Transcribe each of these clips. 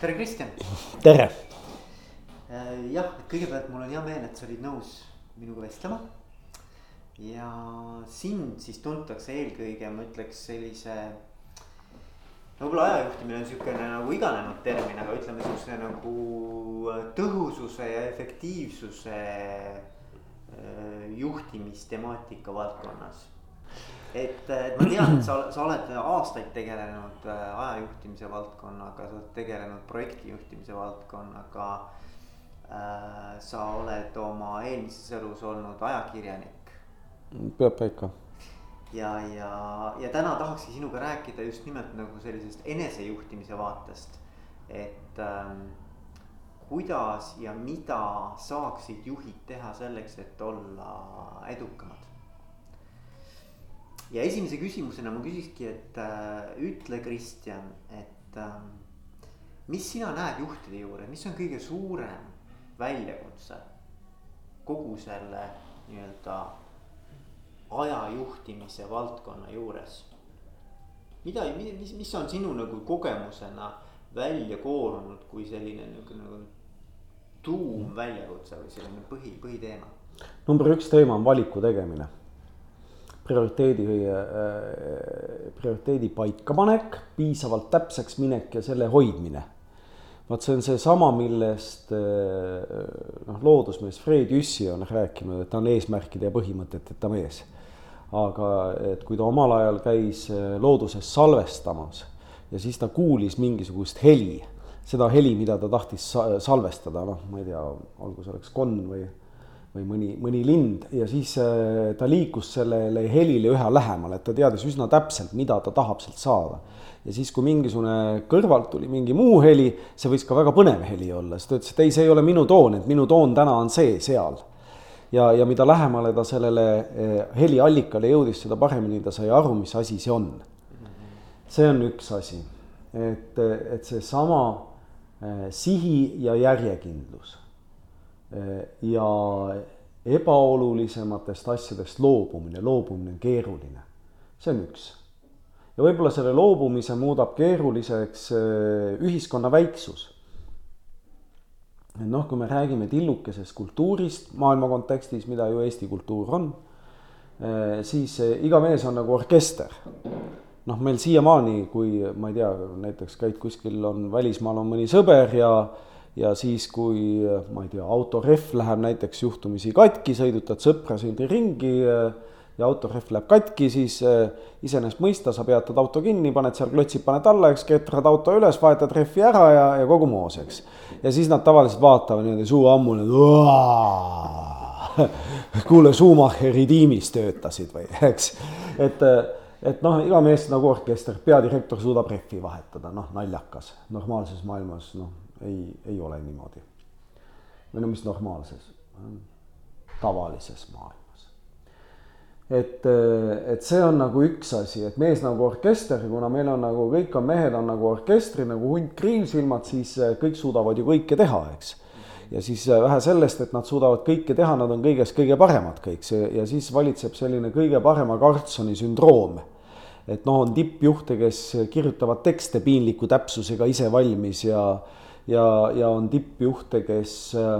tere, Kristjan. tere. jah, kõigepealt mul on hea meel, et sa olid nõus minuga vestlema. ja sind siis tuntakse eelkõige, ma ütleks sellise. võib-olla ajajuhtimine on sihukene nagu iganenud termin, aga ütleme sihukese nagu tõhususe ja efektiivsuse juhtimistemaatika valdkonnas et, et ma tean, et sa, sa oled aastaid tegelenud äh, ajajuhtimise valdkonnaga, sa oled tegelenud projektijuhtimise valdkonnaga äh,. sa oled oma eelmises elus olnud ajakirjanik. peab paika. ja, ja, ja täna tahakski sinuga rääkida just nimelt nagu sellisest enesejuhtimise vaatest, et ähm, kuidas ja mida saaksid juhid teha selleks, et olla edukamad ja esimese küsimusena ma küsikski, et äh, ütle, Kristjan, et äh, mis sina näed juhtide juures, mis on kõige suurem väljakutse kogu selle nii-öelda aja juhtimise valdkonna juures? mida, mis, mis on sinu nagu kogemusena välja koorunud kui selline nagu, nagu tuumväljakutse või selline põhi, põhiteema? number üks teema on valiku tegemine prioriteedi, äh, prioriteedi paikapanek, piisavalt täpseks minek ja selle hoidmine. vaat see on seesama, millest äh, noh, loodusmees Fred Jüssi on rääkinud, et ta on eesmärkide ja põhimõteteta mees. aga et kui ta omal ajal käis äh, looduses salvestamas ja siis ta kuulis mingisugust heli, seda heli, mida ta tahtis salvestada, noh, ma ei tea, olgu see oleks konn või või mõni, mõni lind ja siis äh, ta liikus sellele helile üha lähemale, et ta teadis üsna täpselt, mida ta tahab sealt saada. ja siis, kui mingisugune kõrvalt tuli mingi muu heli, see võis ka väga põnev heli olla, siis ta ütles, et ei, see ei ole minu toon, et minu toon täna on see seal. ja, ja mida lähemale ta sellele äh, heliallikale jõudis, seda paremini ta sai aru, mis asi see on. see on üks asi, et, et seesama äh, sihi ja järjekindlus ja ebaolulisematest asjadest loobumine, loobumine on keeruline. see on üks. ja võib-olla selle loobumise muudab keeruliseks eh, ühiskonna väiksus. noh, kui me räägime tillukesest kultuurist maailma kontekstis, mida ju Eesti kultuur on, eh, siis iga mees on nagu orkester noh, meil siiamaani, kui ma ei tea, näiteks käid kuskil, on välismaal on mõni sõber ja ja siis, kui ma ei tea, autorehv läheb näiteks juhtumisi katki, sõidutad sõpra siin ringi ja autorehv läheb katki, siis eh, iseenesest mõista, sa peatad auto kinni, paned seal klotsid, paned alla, eks, ketrad auto üles, vahetad rehvi ära ja, ja kogu moos, eks. ja siis nad tavaliselt vaatavad niimoodi suu ammune, kuule, Schumacheri tiimis töötasid või, eks, et et noh, iga mees nagu orkester, peadirektor suudab rehvi vahetada, noh, naljakas, normaalses maailmas, noh ei, ei ole niimoodi. või no mis normaalses, tavalises maailmas. et, et see on nagu üks asi, et mees nagu orkester, kuna meil on nagu kõik on mehed on nagu orkestri nagu hunt kriivsilmad, siis eh, kõik suudavad ju kõike teha, eks ja siis vähe sellest, et nad suudavad kõike teha, nad on kõiges kõige paremad kõik see ja siis valitseb selline kõige parema Karlssoni sündroom. et noh, on tippjuhte, kes kirjutavad tekste piinliku täpsusega ise valmis ja ja, ja on tippjuhte, kes äh,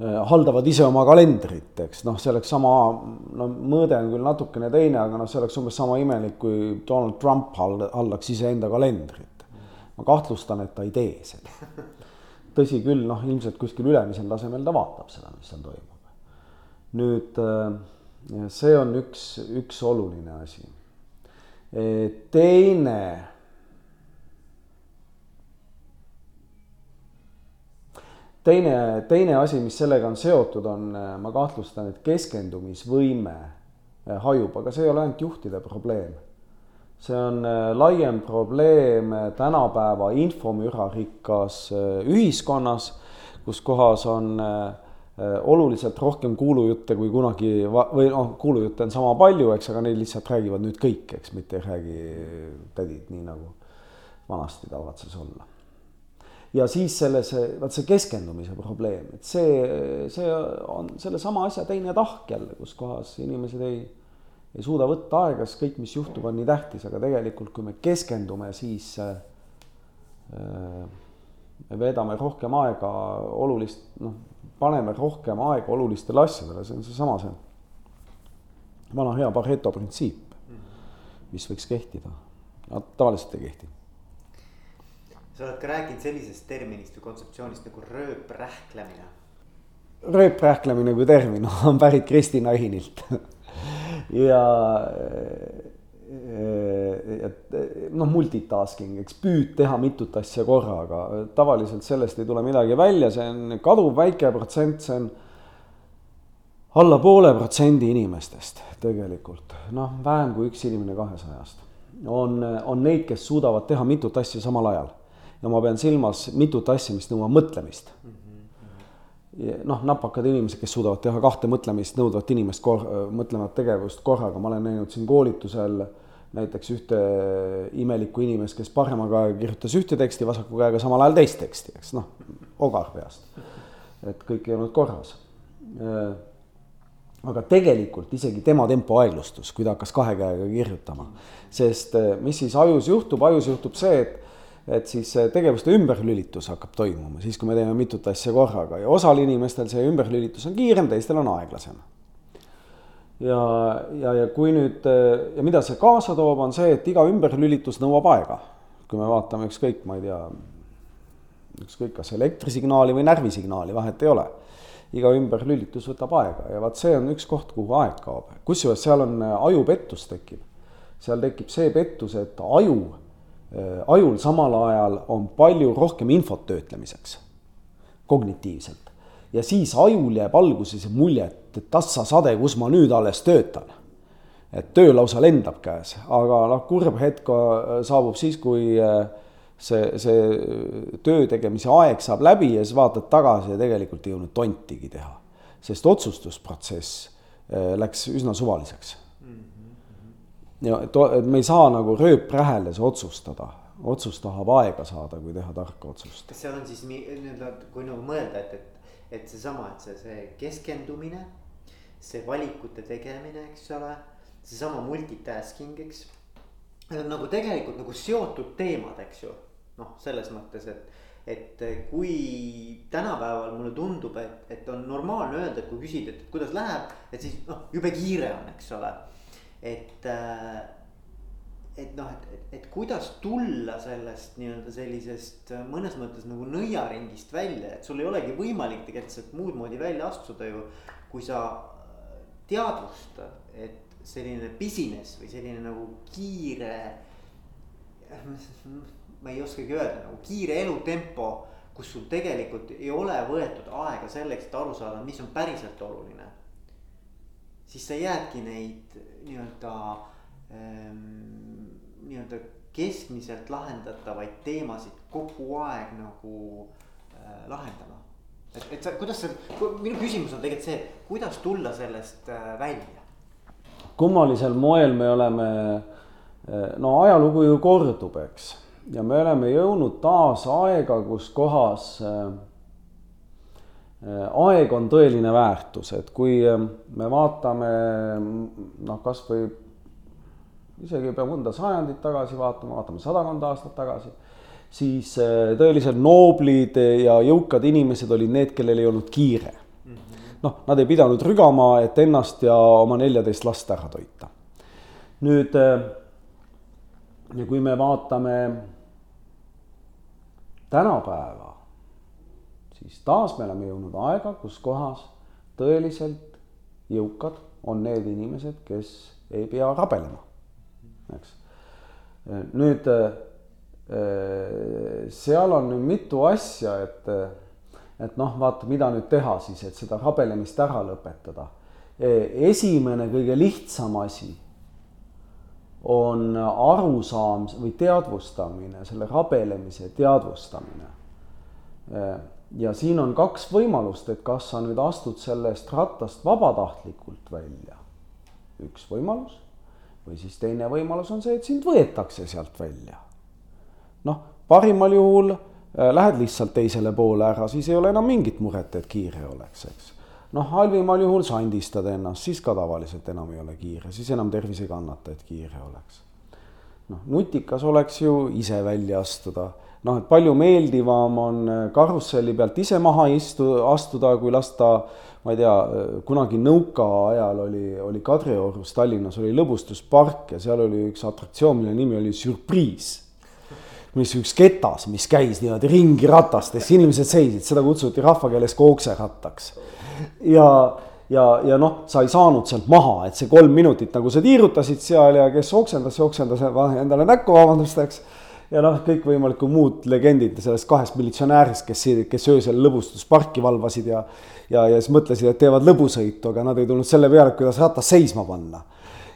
äh, haldavad ise oma kalendrit, eks noh, see oleks sama, no mõõde on küll natukene teine, aga noh, see oleks umbes sama imelik, kui Donald Trump haldaks iseenda kalendrit. ma kahtlustan, et ta ei tee seda. tõsi küll, noh, ilmselt kuskil ülemisel tasemel ta vaatab seda, mis seal toimub. nüüd äh, see on üks, üks oluline asi. teine teine, teine asi, mis sellega on seotud, on, äh, ma kahtlustan, et keskendumisvõime äh, hajub, aga see ei ole ainult juhtide probleem. see on äh, laiem probleem tänapäeva infomürarikkas ühiskonnas, kus kohas on oluliselt rohkem kuulujutte kui kunagi või noh, kuulujutte on sama palju, eks, aga neid lihtsalt räägivad nüüd kõik, eks, mitte ei räägi tädid nii nagu vanasti tavatses olla ja siis selles, vaat see keskendumise probleem, et see, see on sellesama asja teine tahk jälle, kus kohas inimesed ei, ei suuda võtta aega, sest kõik, mis juhtub, on nii tähtis, aga tegelikult, kui me keskendume, siis me veedame rohkem aega olulist, noh, paneme rohkem aega olulistele asjadele, see on seesama see vana hea Pareto printsiip, mis võiks kehtida, tavaliselt ei kehti sa oled ka rääkinud sellisest terminist või kontseptsioonist nagu rööprähklemine. rööprähklemine kui termin on pärit Kristina Ihinilt ja et noh, multitasking, eks püüd teha mitut asja korraga, tavaliselt sellest ei tule midagi välja, see on kaduv väike protsent, see on alla poole protsendi inimestest tegelikult, noh, vähem kui üks inimene kahesajast. on, on neid, kes suudavad teha mitut asja samal ajal ja ma pean silmas mitut asja, mis nõuab mõtlemist mm. -hmm. noh, napakad inimesed, kes suudavad teha kahte mõtlemist nõudvat inimest kor-, mõtlevat tegevust korraga, ma olen näinud siin koolitusel näiteks ühte imelikku inimest, kes parema käega kirjutas ühte teksti, vasaku käega samal ajal teist teksti, eks noh, ogar peast. et kõik ei olnud korras. aga tegelikult isegi tema tempo aeglustus, kui ta hakkas kahe käega kirjutama, sest mis siis ajus juhtub, ajus juhtub see, et et siis tegevuste ümberlülitus hakkab toimuma, siis kui me teeme mitut asja korraga ja osal inimestel see ümberlülitus on kiirem, teistel on aeglasem. ja, ja, ja kui nüüd ja mida see kaasa toob, on see, et iga ümberlülitus nõuab aega. kui me vaatame ükskõik, ma ei tea, ükskõik kas elektrisignaali või närvisignaali, vahet ei ole. iga ümberlülitus võtab aega ja vaat see on üks koht, kuhu aeg kaob, kusjuures seal on ajupettus tekib. seal tekib see pettus, et aju ajul samal ajal on palju rohkem infot töötlemiseks, kognitiivselt. ja siis ajul jääb alguses mulje, et, et tassasade, kus ma nüüd alles töötan. et töö lausa lendab käes, aga noh, kurb hetk äh, saabub siis, kui äh, see, see töö tegemise aeg saab läbi ja siis vaatad tagasi ja tegelikult ei jõudnud tontigi teha. sest otsustusprotsess läks üsna suvaliseks ja et, et me ei saa nagu rööpräheles otsustada, otsus tahab aega saada, kui teha tarka otsust. kas seal on siis nii-öelda, kui nagu mõelda, et, et, et seesama, et see, see keskendumine, see valikute tegemine, eks ole, seesama multitasking, eks. Need on nagu tegelikult nagu seotud teemad, eks ju, noh, selles mõttes, et et kui tänapäeval mulle tundub, et, et on normaalne öelda, et kui küsid, et kuidas läheb, et siis noh, jube kiire on, eks ole et, äh, et noh, et, et, et kuidas tulla sellest nii-öelda sellisest äh, mõnes mõttes nagu nõiaringist välja, et sul ei olegi võimalik tegelikult sealt muud moodi välja astuda ju. kui sa äh, teadvustad, et selline business või selline nagu kiire. ma ei oskagi öelda, nagu kiire elutempo, kus sul tegelikult ei ole võetud aega selleks, et aru saada, mis on päriselt oluline siis sa jäädki neid nii-öelda ähm, nii-öelda keskmiselt lahendatavaid teemasid kogu aeg nagu äh, lahendama. et, et sa, kuidas sa, minu küsimus on tegelikult see, kuidas tulla sellest äh, välja? kummalisel moel me oleme, äh, no ajalugu ju kordub, eks, ja me oleme jõudnud taas aega, kus kohas äh, aeg on tõeline väärtus, et kui ähm, me vaatame noh, kasvõi isegi ei pea mõnda sajandit tagasi vaatama, vaatame sadakond aastat tagasi, siis äh, tõeliselt nooblid ja jõukad inimesed olid need, kellel ei olnud kiire. noh, nad ei pidanud rügama, et ennast ja oma neljateist last ära toita. nüüd äh, ja kui me vaatame tänapäeva siis taas me oleme jõudnud aega, kus kohas tõeliselt jõukad on need inimesed, kes ei pea rabelema, eks. nüüd seal on nüüd mitu asja, et, et noh, vaata, mida nüüd teha siis, et seda rabelemist ära lõpetada. esimene kõige lihtsam asi on arusaam või teadvustamine, selle rabelemise teadvustamine ja siin on kaks võimalust, et kas sa nüüd astud sellest rattast vabatahtlikult välja, üks võimalus, või siis teine võimalus on see, et sind võetakse sealt välja. noh, parimal juhul äh, lähed lihtsalt teisele poole ära, siis ei ole enam mingit muret, et kiire oleks, eks. noh, halvimal juhul sandistad ennast, siis ka tavaliselt enam ei ole kiire, siis enam tervis ei kannata, et kiire oleks. noh, nutikas oleks ju ise välja astuda noh, et palju meeldivam on karusselli pealt ise maha istu-, astuda, kui lasta ma ei tea, kunagi nõukaajal oli, oli Kadriorus Tallinnas oli lõbustuspark ja seal oli üks atraktsioon, mille nimi oli Sürpriis. mis üks ketas, mis käis niimoodi ringi ratastes, inimesed seisid, seda kutsuti rahvakeeles kookserattaks. ja, ja, ja noh, sa ei saanud sealt maha, et see kolm minutit nagu sa tiirutasid seal ja kes oksendas, oksendas endale näkku, vabandust, eks ja noh, kõikvõimalikud muud legendid sellest kahest militsionäärist, kes, kes öösel lõbustusparki valvasid ja ja, ja siis mõtlesid, et teevad lõbusõitu, aga nad ei tulnud selle peale, kuidas ratas seisma panna.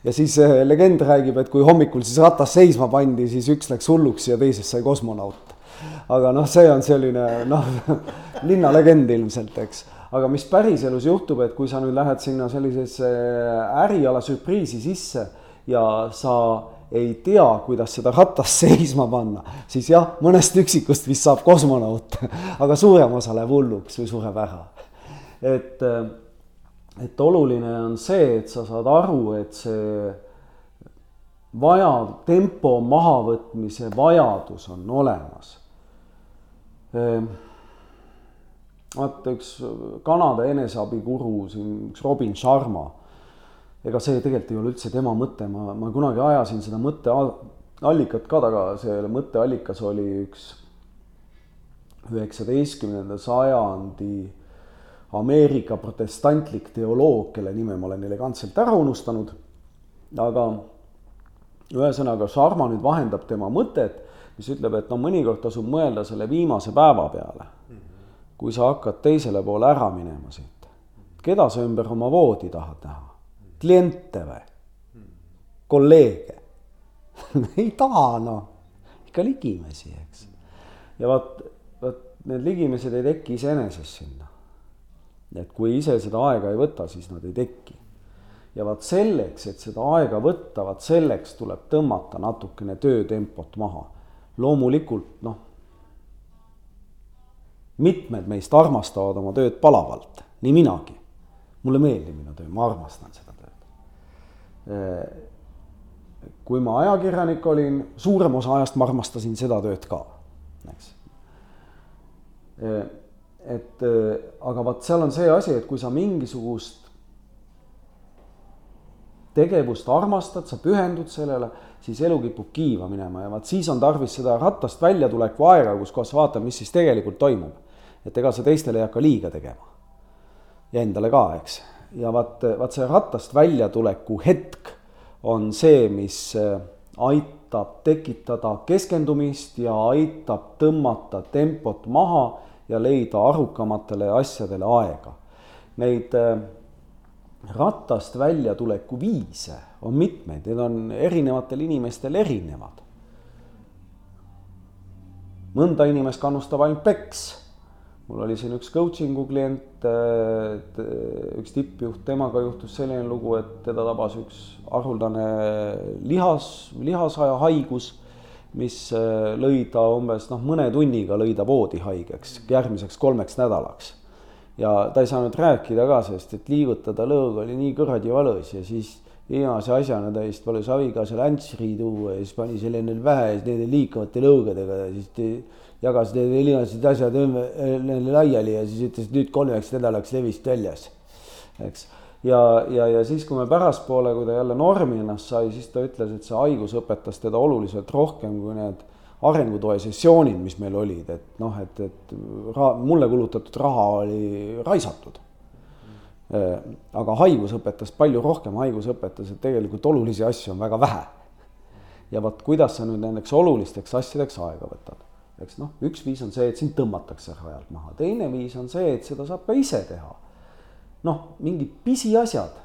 ja siis äh, legend räägib, et kui hommikul siis ratas seisma pandi, siis üks läks hulluks ja teisest sai kosmonaut. aga noh, see on selline noh linnalegend ilmselt, eks aga mis päriselus juhtub, et kui sa nüüd lähed sinna sellisesse äriala sürpriisi sisse ja sa ei tea, kuidas seda ratast seisma panna, siis jah, mõnest üksikust vist saab kosmonaut, aga suurem osa läheb hulluks või sureb ära et, et oluline on see, et sa saad aru, et see vaja, tempo mahavõtmise vajadus on olemas. Ehm, vaata üks Kanada eneseabikuru siin, üks Robin Sharma. Ega see tegelikult ei ole üldse tema mõte, ma, ma kunagi ajasin seda mõtteallikat ka taga, selle mõtteallikas oli üks üheksateistkümnenda sajandi Ameerika protestantlik teoloog, kelle nime ma olen elegantselt ära unustanud. aga ühesõnaga, Sharma nüüd vahendab tema mõtet, mis ütleb, et no mõnikord tasub mõelda selle viimase päeva peale. kui sa hakkad teisele poole ära minema siit, keda sa ümber oma voodi tahad näha? Kliente või? kolleege ei taha noh, ikka ligimesi, eks. ja vot, vot need ligimised ei teki iseenesest sinna et kui ise seda aega ei võta, siis nad ei teki. ja vaat selleks, et seda aega võtta, vaat selleks tuleb tõmmata natukene töötempot maha. loomulikult noh, mitmed meist armastavad oma tööd palavalt, nii minagi. mulle meeldib minu töö, ma armastan seda. Kui ma ajakirjanik olin, suurem osa ajast ma armastasin seda tööd ka, eks et äh, aga vot seal on see asi, et kui sa mingisugust tegevust armastad, sa pühendud sellele, siis elu kipub kiiva minema ja vaat siis on tarvis seda ratast väljatuleku aega, kus kohas vaatad, mis siis tegelikult toimub. et ega sa teistele ei hakka liiga tegema. ja endale ka, eks. Ja vaat, vaat see ratast väljatuleku hetk on see, mis äh, aitab tekitada keskendumist ja aitab tõmmata tempot maha ja leida arukamatele asjadele aega. Neid äh, ratast väljatuleku viise on mitmeid, need on erinevatel inimestel erinevad. mõnda inimest kannustab ainult peks. mul oli siin üks coaching'u klient, äh, üks tippjuht, temaga juhtus selline lugu, et teda tabas üks haruldane lihas, lihasaja haigus mis äh, lõi ta umbes noh, mõne tunniga lõi ta voodi haigeks järgmiseks kolmeks nädalaks. ja ta ei saanud rääkida ka, sest et liigutada lõõg oli nii kuradi valus ja siis viimase asjana ta vist palus abikaasale äntsri tuua ja siis pani selle endale pähe ja siis nende liikuvate lõugadega ja siis jagas need viimased asjad ümber laiali ja siis ütles, et nüüd kolmeks nädalaks levist väljas, eks ja, ja, ja siis, kui me pärastpoole, kui ta jälle normi ennast sai, siis ta ütles, et see haigus õpetas teda oluliselt rohkem kui need arengutoe sessioonid, mis meil olid, et noh, et, et ra-, mulle kulutatud raha oli raisatud. aga haigus õpetas palju rohkem, haigus õpetas, et tegelikult olulisi asju on väga vähe. ja vot kuidas sa nüüd nendeks olulisteks asjadeks aega võtad, eks noh, üks viis on see, et sind tõmmatakse rajalt maha, teine viis on see, et seda saab ka ise teha noh, mingid pisiasjad.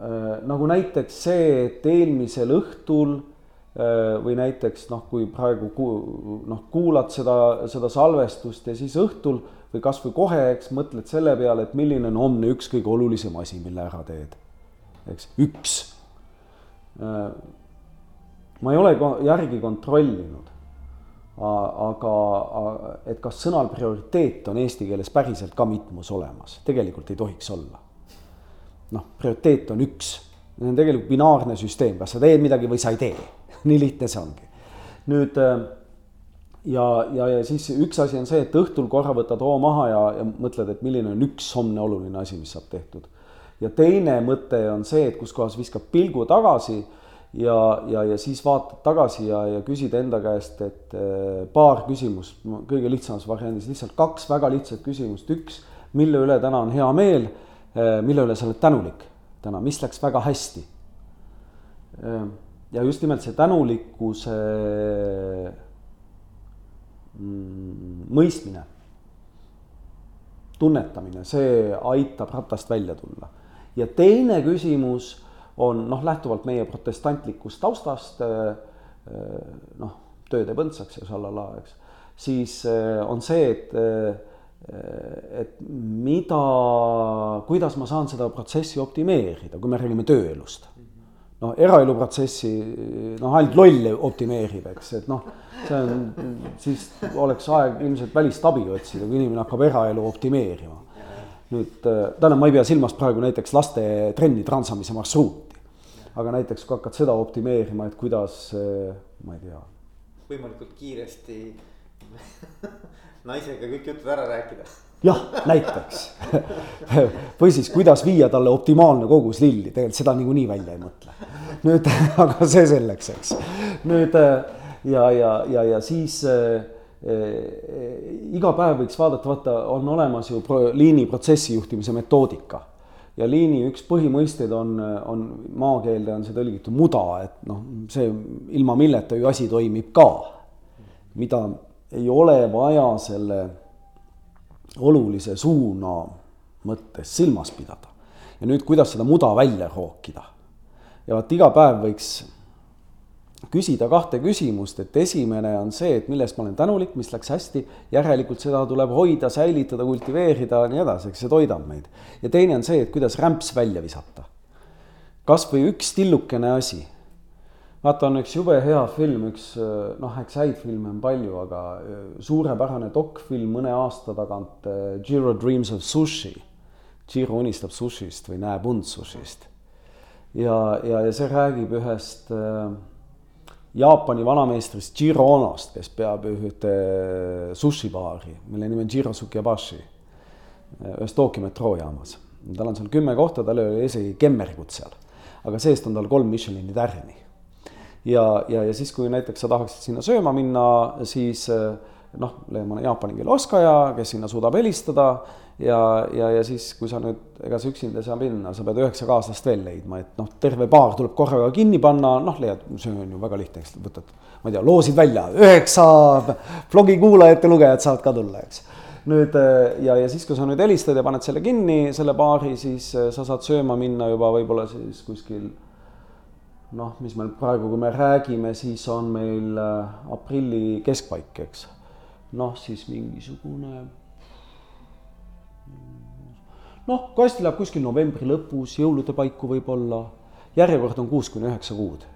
Äh, nagu näiteks see, et eelmisel õhtul äh, või näiteks noh, kui praegu ku-, noh, kuulad seda, seda salvestust ja siis õhtul või kasvõi kohe, eks mõtled selle peale, et milline on homne üks kõige olulisem asi, mille ära teed. eks, üks. Äh, ma ei ole järgi kontrollinud aga et kas sõnal prioriteet on eesti keeles päriselt ka mitmus olemas, tegelikult ei tohiks olla. noh, prioriteet on üks, see on tegelikult binaarne süsteem, kas sa teed midagi või sa ei tee nii lihtne see ongi. nüüd ja, ja, ja siis üks asi on see, et õhtul korra võtad hoo maha ja, ja mõtled, et milline on üks homne oluline asi, mis saab tehtud. ja teine mõte on see, et kus kohas viskab pilgu tagasi ja, ja, ja siis vaatad tagasi ja, ja küsid enda käest, et äh, paar küsimust, kõige lihtsamas variandis lihtsalt kaks väga lihtsat küsimust, üks, mille üle täna on hea meel, äh, mille üle sa oled tänulik täna, mis läks väga hästi. Äh, ja just nimelt see tänulikkuse Mm, mõistmine, tunnetamine, see aitab ratast välja tulla. ja teine küsimus on noh, lähtuvalt meie protestantlikust taustast, äh, äh, noh, töö teeb õndsaks ja šallala, eks, siis äh, on see, et et mida, kuidas ma saan seda protsessi optimeerida, kui me räägime tööelust noh, eraelu protsessi noh, ainult loll optimeerib, eks, et noh, see on, siis oleks aeg ilmselt välist abi otsida, kui inimene hakkab eraelu optimeerima. nüüd tähendab, ma ei pea silmas praegu näiteks laste trenni transamise marsruuti, aga näiteks kui hakkad seda optimeerima, et kuidas, ma ei tea. võimalikult kiiresti naisega kõik jutud ära rääkida jah, näiteks või siis kuidas viia talle optimaalne kogus lilli, tegelikult seda niikuinii välja ei mõtle. nüüd, aga see selleks, eks. nüüd ja, ja, ja, ja siis äh, iga päev võiks vaadata, vaata, on olemas ju pro, liini protsessi juhtimise metoodika. Ja liini üks põhimõisteid on, on maakeelde on see tõlgitud muda, et noh, see ilma milleta ju asi toimib ka. mida ei ole vaja selle olulise suuna mõttes silmas pidada. ja nüüd, kuidas seda muda välja rookida. ja vot iga päev võiks küsida kahte küsimust, et esimene on see, et millest ma olen tänulik, mis läks hästi, järelikult seda tuleb hoida, säilitada, kultiveerida ja nii edasi, eks see toidab meid. ja teine on see, et kuidas rämps välja visata. kas või üks tillukene asi vaata, on üks jube hea film, üks noh, eks häid filme on palju, aga äh, suurepärane dokfilm mõne aasta tagant, Jiro äh, Dreams of Sushi. Jiro unistab sushist või näeb und sushist. ja, ja, ja see räägib ühest äh, Jaapani vanameistrist Jiro Onost, kes peab ühte äh, sushibaari, mille nimi on Jiro Sukebashi, ühes Tokyo metroojaamas. tal on seal kümme kohta, tal ei ole isegi kemmergut seal, aga see-eest on tal kolm Michelini tärni ja, ja, ja siis, kui näiteks sa tahaksid sinna sööma minna, siis eh, noh, mõne jaapani keele oskaja, kes sinna suudab helistada ja, ja, ja siis, kui sa nüüd, ega sa üksinda ei saa minna, sa pead üheksa kaaslast veel leidma, et noh, terve baar tuleb korraga kinni panna, noh, leiad, see on ju väga lihtne, eks võtad, ma ei tea, loosid välja, üheksa blogi kuulajat ja lugejat saavad ka tulla, eks nüüd eh, ja, ja siis, kui sa nüüd helistad ja paned selle kinni, selle baari, siis eh, sa saad sööma minna juba võib-olla siis kuskil noh, mis meil praegu, kui me räägime, siis on meil äh, aprilli keskpaik, eks. Noh, siis mingisugune. noh, kui hästi läheb kuskil novembri lõpus, jõulude paiku võib-olla. järjekord on kuus kuni üheksa kuud.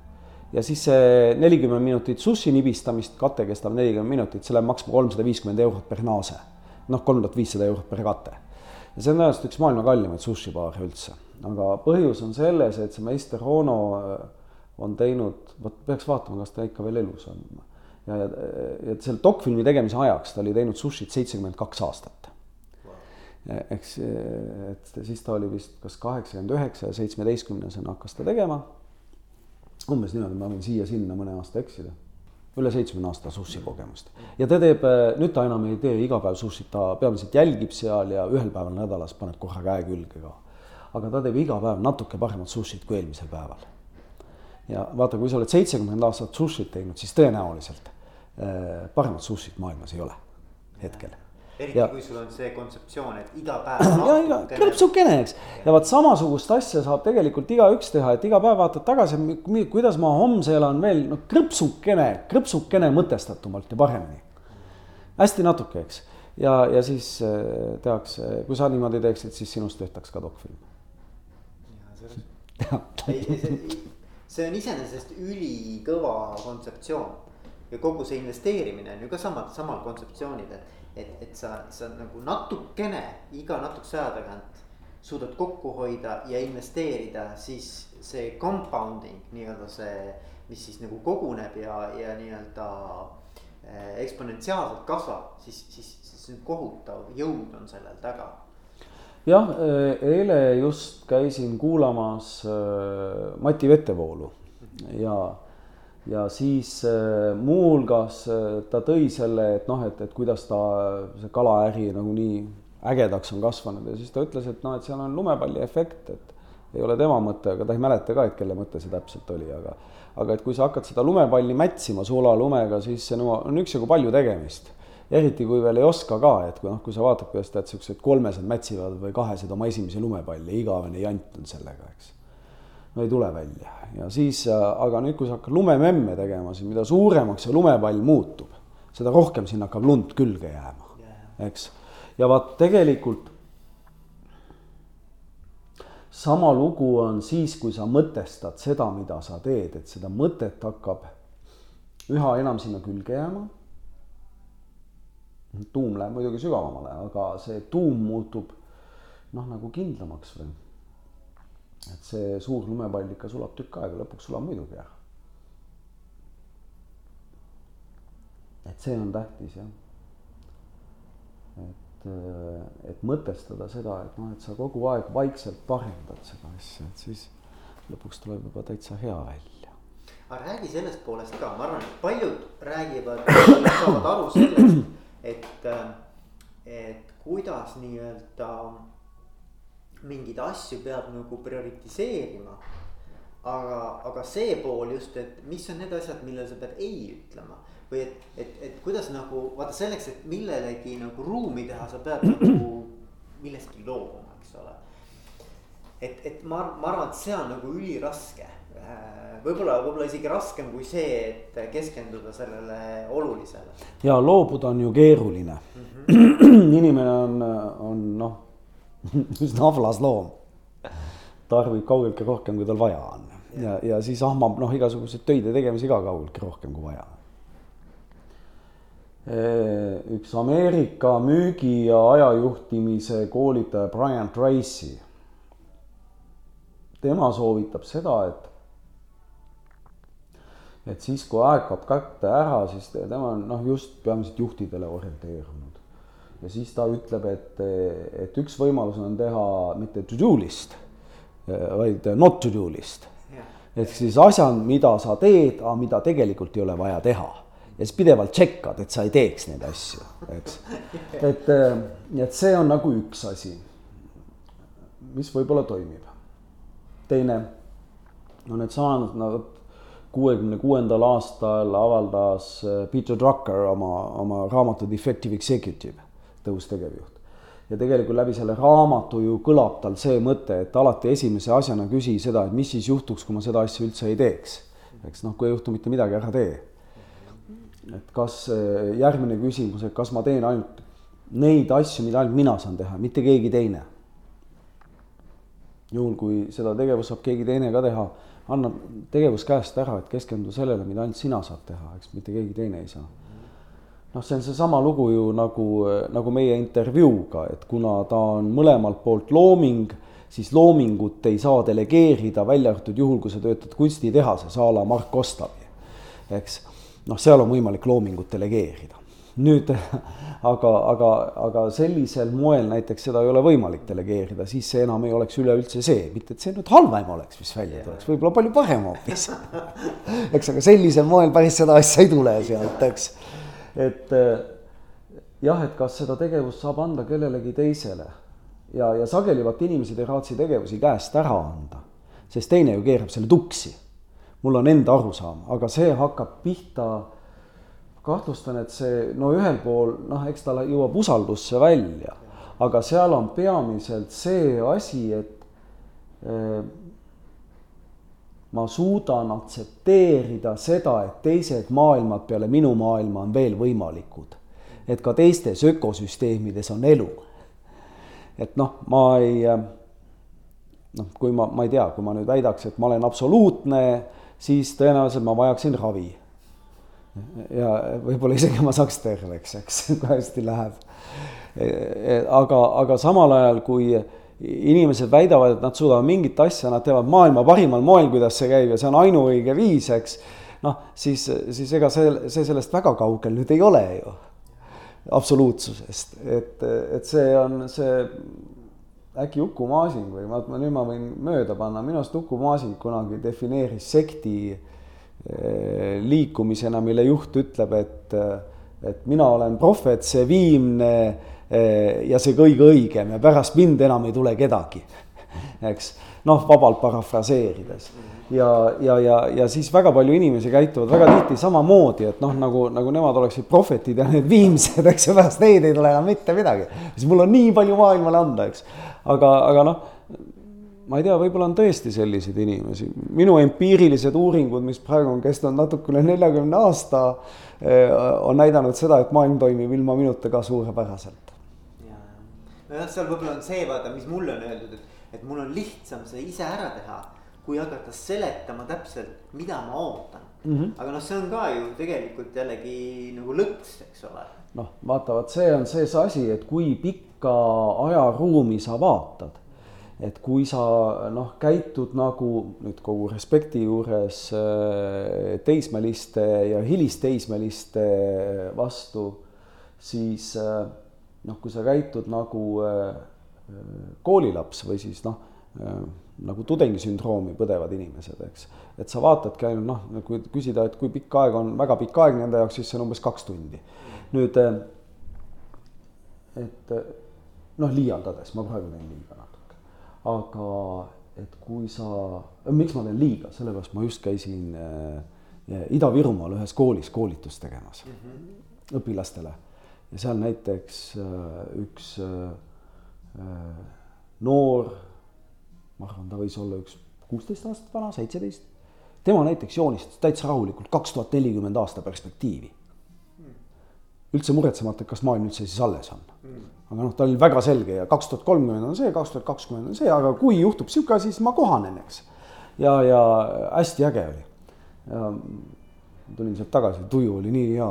ja siis see nelikümmend minutit sussi nibistamist, kate kestab nelikümmend minutit, see läheb maksma kolmsada viiskümmend eurot per naase. noh, kolm tuhat viissada eurot per kate. ja see on tõenäoliselt üks maailma kallimaid sushibaare üldse. aga põhjus on selles, et see meister Ono äh, on teinud, vot peaks vaatama, kas ta ikka veel elus on. Ja, ja, ja selle dokfilmi tegemise ajaks ta oli teinud sushit seitsekümmend kaks aastat wow.. eks, et siis ta oli vist kas kaheksakümmend üheksa ja seitsmeteistkümnesena hakkas ta tegema. umbes niimoodi, ma võin siia-sinna mõne aasta eksida. üle seitsmekümne aasta sushi kogemust ja ta teeb, nüüd ta enam ei tee iga päev sushit, ta peamiselt jälgib seal ja ühel päeval nädalas paneb korra käe külge ka. aga ta teeb iga päev natuke paremat sushit kui eelmisel päeval ja vaata, kui sa oled seitsekümmend aastat sushit teinud, siis tõenäoliselt paremat sushit maailmas ei ole hetkel. eriti ja, kui sul on see kontseptsioon, et iga päev. ja iga, krõpsukene, eks. ja vaat samasugust asja saab tegelikult igaüks teha, et iga päev vaatad tagasi, kuidas ma homse elan veel, no krõpsukene, krõpsukene mõtestatumalt ja paremini. hästi natuke, eks. ja, ja siis äh, tehakse, kui sa niimoodi teeksid, siis sinust tehtaks ka dokfilm. see see on iseenesest ülikõva kontseptsioon. Ja kogu see investeerimine on ju ka samad, samal kontseptsioonid, et, et, et sa, sa nagu natukene iga natukese aja tagant suudad kokku hoida ja investeerida, siis see compounding nii-öelda see, mis siis nagu koguneb ja, ja nii-öelda eksponentsiaalselt kasvab, siis, siis, siis kohutav jõud on sellel taga. Jah, eile just käisin kuulamas Mati Vettevoolu ja ja siis äh, muuhulgas äh, ta tõi selle, et noh, et, et kuidas ta see kalaäri nagu nii ägedaks on kasvanud ja siis ta ütles, et noh, et seal on lumepalli efekt, et ei ole tema mõte, aga ta ei mäleta ka, et kelle mõte see täpselt oli, aga aga et kui sa hakkad seda lumepalli mätsima sulalumega, siis see no, on üksjagu palju tegemist. eriti kui veel ei oska ka, et kui noh, kui sa vaatad, kuidas tead, niisugused kolmesed mätsivad või kahesed oma esimesi lumepalli, igavene jant on sellega, eks no ei tule välja ja siis, äh, aga nüüd, kui sa hakkad lumememme tegema, siis mida suuremaks see lumepall muutub, seda rohkem sinna hakkab lund külge jääma, eks. ja vaat tegelikult sama lugu on siis, kui sa mõtestad seda, mida sa teed, et seda mõtet hakkab üha enam sinna külge jääma. tuum läheb muidugi sügavamale, aga see tuum muutub noh, nagu kindlamaks või et see suur lumepall ikka sulab tükk aega, lõpuks sulab muidugi ära. et see on tähtis jah. et, äh, et mõtestada seda, et noh, et sa kogu aeg vaikselt parendad seda asja, et siis lõpuks tuleb juba täitsa hea välja. aga räägi sellest poolest ka, ma arvan, et paljud räägivad, saavad aru sellest, et, äh, et kuidas nii-öelda mingeid asju peab nagu prioritiseerima. aga, aga see pool just, et mis on need asjad, millele sa pead ei ütlema või et, et, et kuidas nagu vaata selleks, et millelegi nagu ruumi teha, sa pead nagu millestki loobuma, eks ole. et, et ma, ma arvan, et see on nagu üliraske äh, võib-olla, võib-olla isegi raskem kui see, et keskenduda sellele olulisele. ja loobuda on ju keeruline mm. -hmm. inimene on, on noh, üsna avlas loom. tarbib kaugeltki rohkem, kui tal vaja on ja, ja siis ahmab noh, igasuguseid töid ja tegemisi ka kaugeltki rohkem, kui vaja. üks Ameerika müügi ja ajajuhtimise koolitaja Brian Tracy. tema soovitab seda, et et siis, kui aeg kaob kätte ära, siis tema on noh, just peamiselt juhtidele orienteerunud ja siis ta ütleb, et, et üks võimalus on teha mitte to do list, vaid not to do list. ehk siis asjad, mida sa teed, aga mida tegelikult ei ole vaja teha. ja siis pidevalt tšekkad, et sa ei teeks neid asju, eks. et, et see on nagu üks asi, mis võib-olla toimib. teine no needsamad, no vot kuuekümne kuuendal aastal avaldas Peter Drucker oma, oma raamatu Defective Executive tõus tegevjuht. ja tegelikult läbi selle raamatu ju kõlab tal see mõte, et alati esimese asjana küsi seda, et mis siis juhtuks, kui ma seda asja üldse ei teeks. eks noh, kui ei juhtu mitte midagi, ära tee. et kas järgmine küsimus, et kas ma teen ainult neid asju, mida ainult mina saan teha, mitte keegi teine. juhul, kui seda tegevust saab keegi teine ka teha, anna tegevus käest ära, et keskendu sellele, mida ainult sina saad teha, eks mitte keegi teine ei saa noh, see on seesama lugu ju nagu, nagu meie intervjuuga, et kuna ta on mõlemalt poolt looming, siis loomingut ei saa delegeerida, välja arvatud juhul, kui sa töötad kunstitehases a la Mark Ostavi, eks. noh, seal on võimalik loomingut delegeerida. nüüd aga, aga, aga sellisel moel näiteks seda ei ole võimalik delegeerida, siis see enam ei oleks üleüldse see, mitte et see nüüd halvem oleks, mis välja tuleks, võib-olla palju parem hoopis eks, aga sellisel moel päris seda asja ei tule sealt, eks et eh, jah, et kas seda tegevust saab anda kellelegi teisele ja, ja sageli vaat inimesed ei raatsi tegevusi käest ära anda, sest teine ju keerab selle tuksi. mul on enda arusaam, aga see hakkab pihta, kahtlustan, et see no ühel pool noh, eks ta jõuab usaldusse välja, aga seal on peamiselt see asi, et äh, ma suudan aktsepteerida seda, et teised maailmad peale minu maailma on veel võimalikud. et ka teistes ökosüsteemides on elu. et noh, ma ei noh, kui ma, ma ei tea, kui ma nüüd väidaks, et ma olen absoluutne, siis tõenäoliselt ma vajaksin ravi. ja võib-olla isegi ma saaks terveks, eks, kui hästi läheb. E, e, aga, aga samal ajal, kui inimesed väidavad, et nad suudavad mingit asja, nad teevad maailma parimal moel, kuidas see käib ja see on ainuõige viis, eks. noh, siis, siis ega see, see sellest väga kaugel nüüd ei ole ju absoluutsusest, et, et see on see äkki Uku Masing või ma, ma nüüd ma võin mööda panna, minu arust Uku Masing kunagi defineeris sekti eh, liikumisena, mille juht ütleb, et, et mina olen prohvet, see viimne ja see kõige õigem ja pärast mind enam ei tule kedagi, eks noh, vabalt parafraseerides ja, ja, ja, ja siis väga palju inimesi käituvad väga tihti samamoodi, et noh, nagu, nagu nemad oleksid prohvetid ja need viimsed, eks ju, pärast neid ei tule enam mitte midagi. siis mul on nii palju maailmale anda, eks aga, aga noh, ma ei tea, võib-olla on tõesti selliseid inimesi, minu empiirilised uuringud, mis praegu on kestnud natuke üle neljakümne aasta, eh, on näidanud seda, et maailm toimib ilma minuta ka suurepäraselt. Nojah, seal võib-olla on see, vaata, mis mulle on öeldud, et, et mul on lihtsam see ise ära teha, kui hakata seletama täpselt, mida ma ootan mm. -hmm. aga noh, see on ka ju tegelikult jällegi nagu lõks, eks ole. noh, vaata, vot see on see, asi, et kui pikk pikka ajaruumi sa vaatad. et kui sa noh, käitud nagu nüüd kogu respekti juures äh, teismeliste ja hilisteismeliste vastu, siis äh, noh, kui sa käitud nagu äh, koolilaps või siis noh, nagu tudengisündroomi põdevad inimesed, eks. et sa vaatadki ainult noh, kui küsida, et kui pikk aeg on väga pikk aeg nende jaoks, siis see on umbes kaks tundi. nüüd, et noh, liialdades, ma praegu teen liiga natuke. aga et kui sa, miks ma teen liiga, sellepärast ma just käisin äh, Ida-Virumaal ühes koolis koolitust tegemas mm -hmm. õpilastele. Ja seal näiteks äh, üks äh, äh, noor, ma arvan, ta võis olla üks kuusteist aastat vana, seitseteist. tema näiteks joonistas täitsa rahulikult kaks tuhat nelikümmend aasta perspektiivi üldse muretsemata, et kas maailm üldse siis alles on aga noh, ta oli väga selge ja kaks tuhat kolmkümmend on see, kaks tuhat kakskümmend on see, aga kui juhtub sihuke asi, siis ma kohanen, eks. ja, ja hästi äge oli. Tulin sealt tagasi, tuju oli nii hea.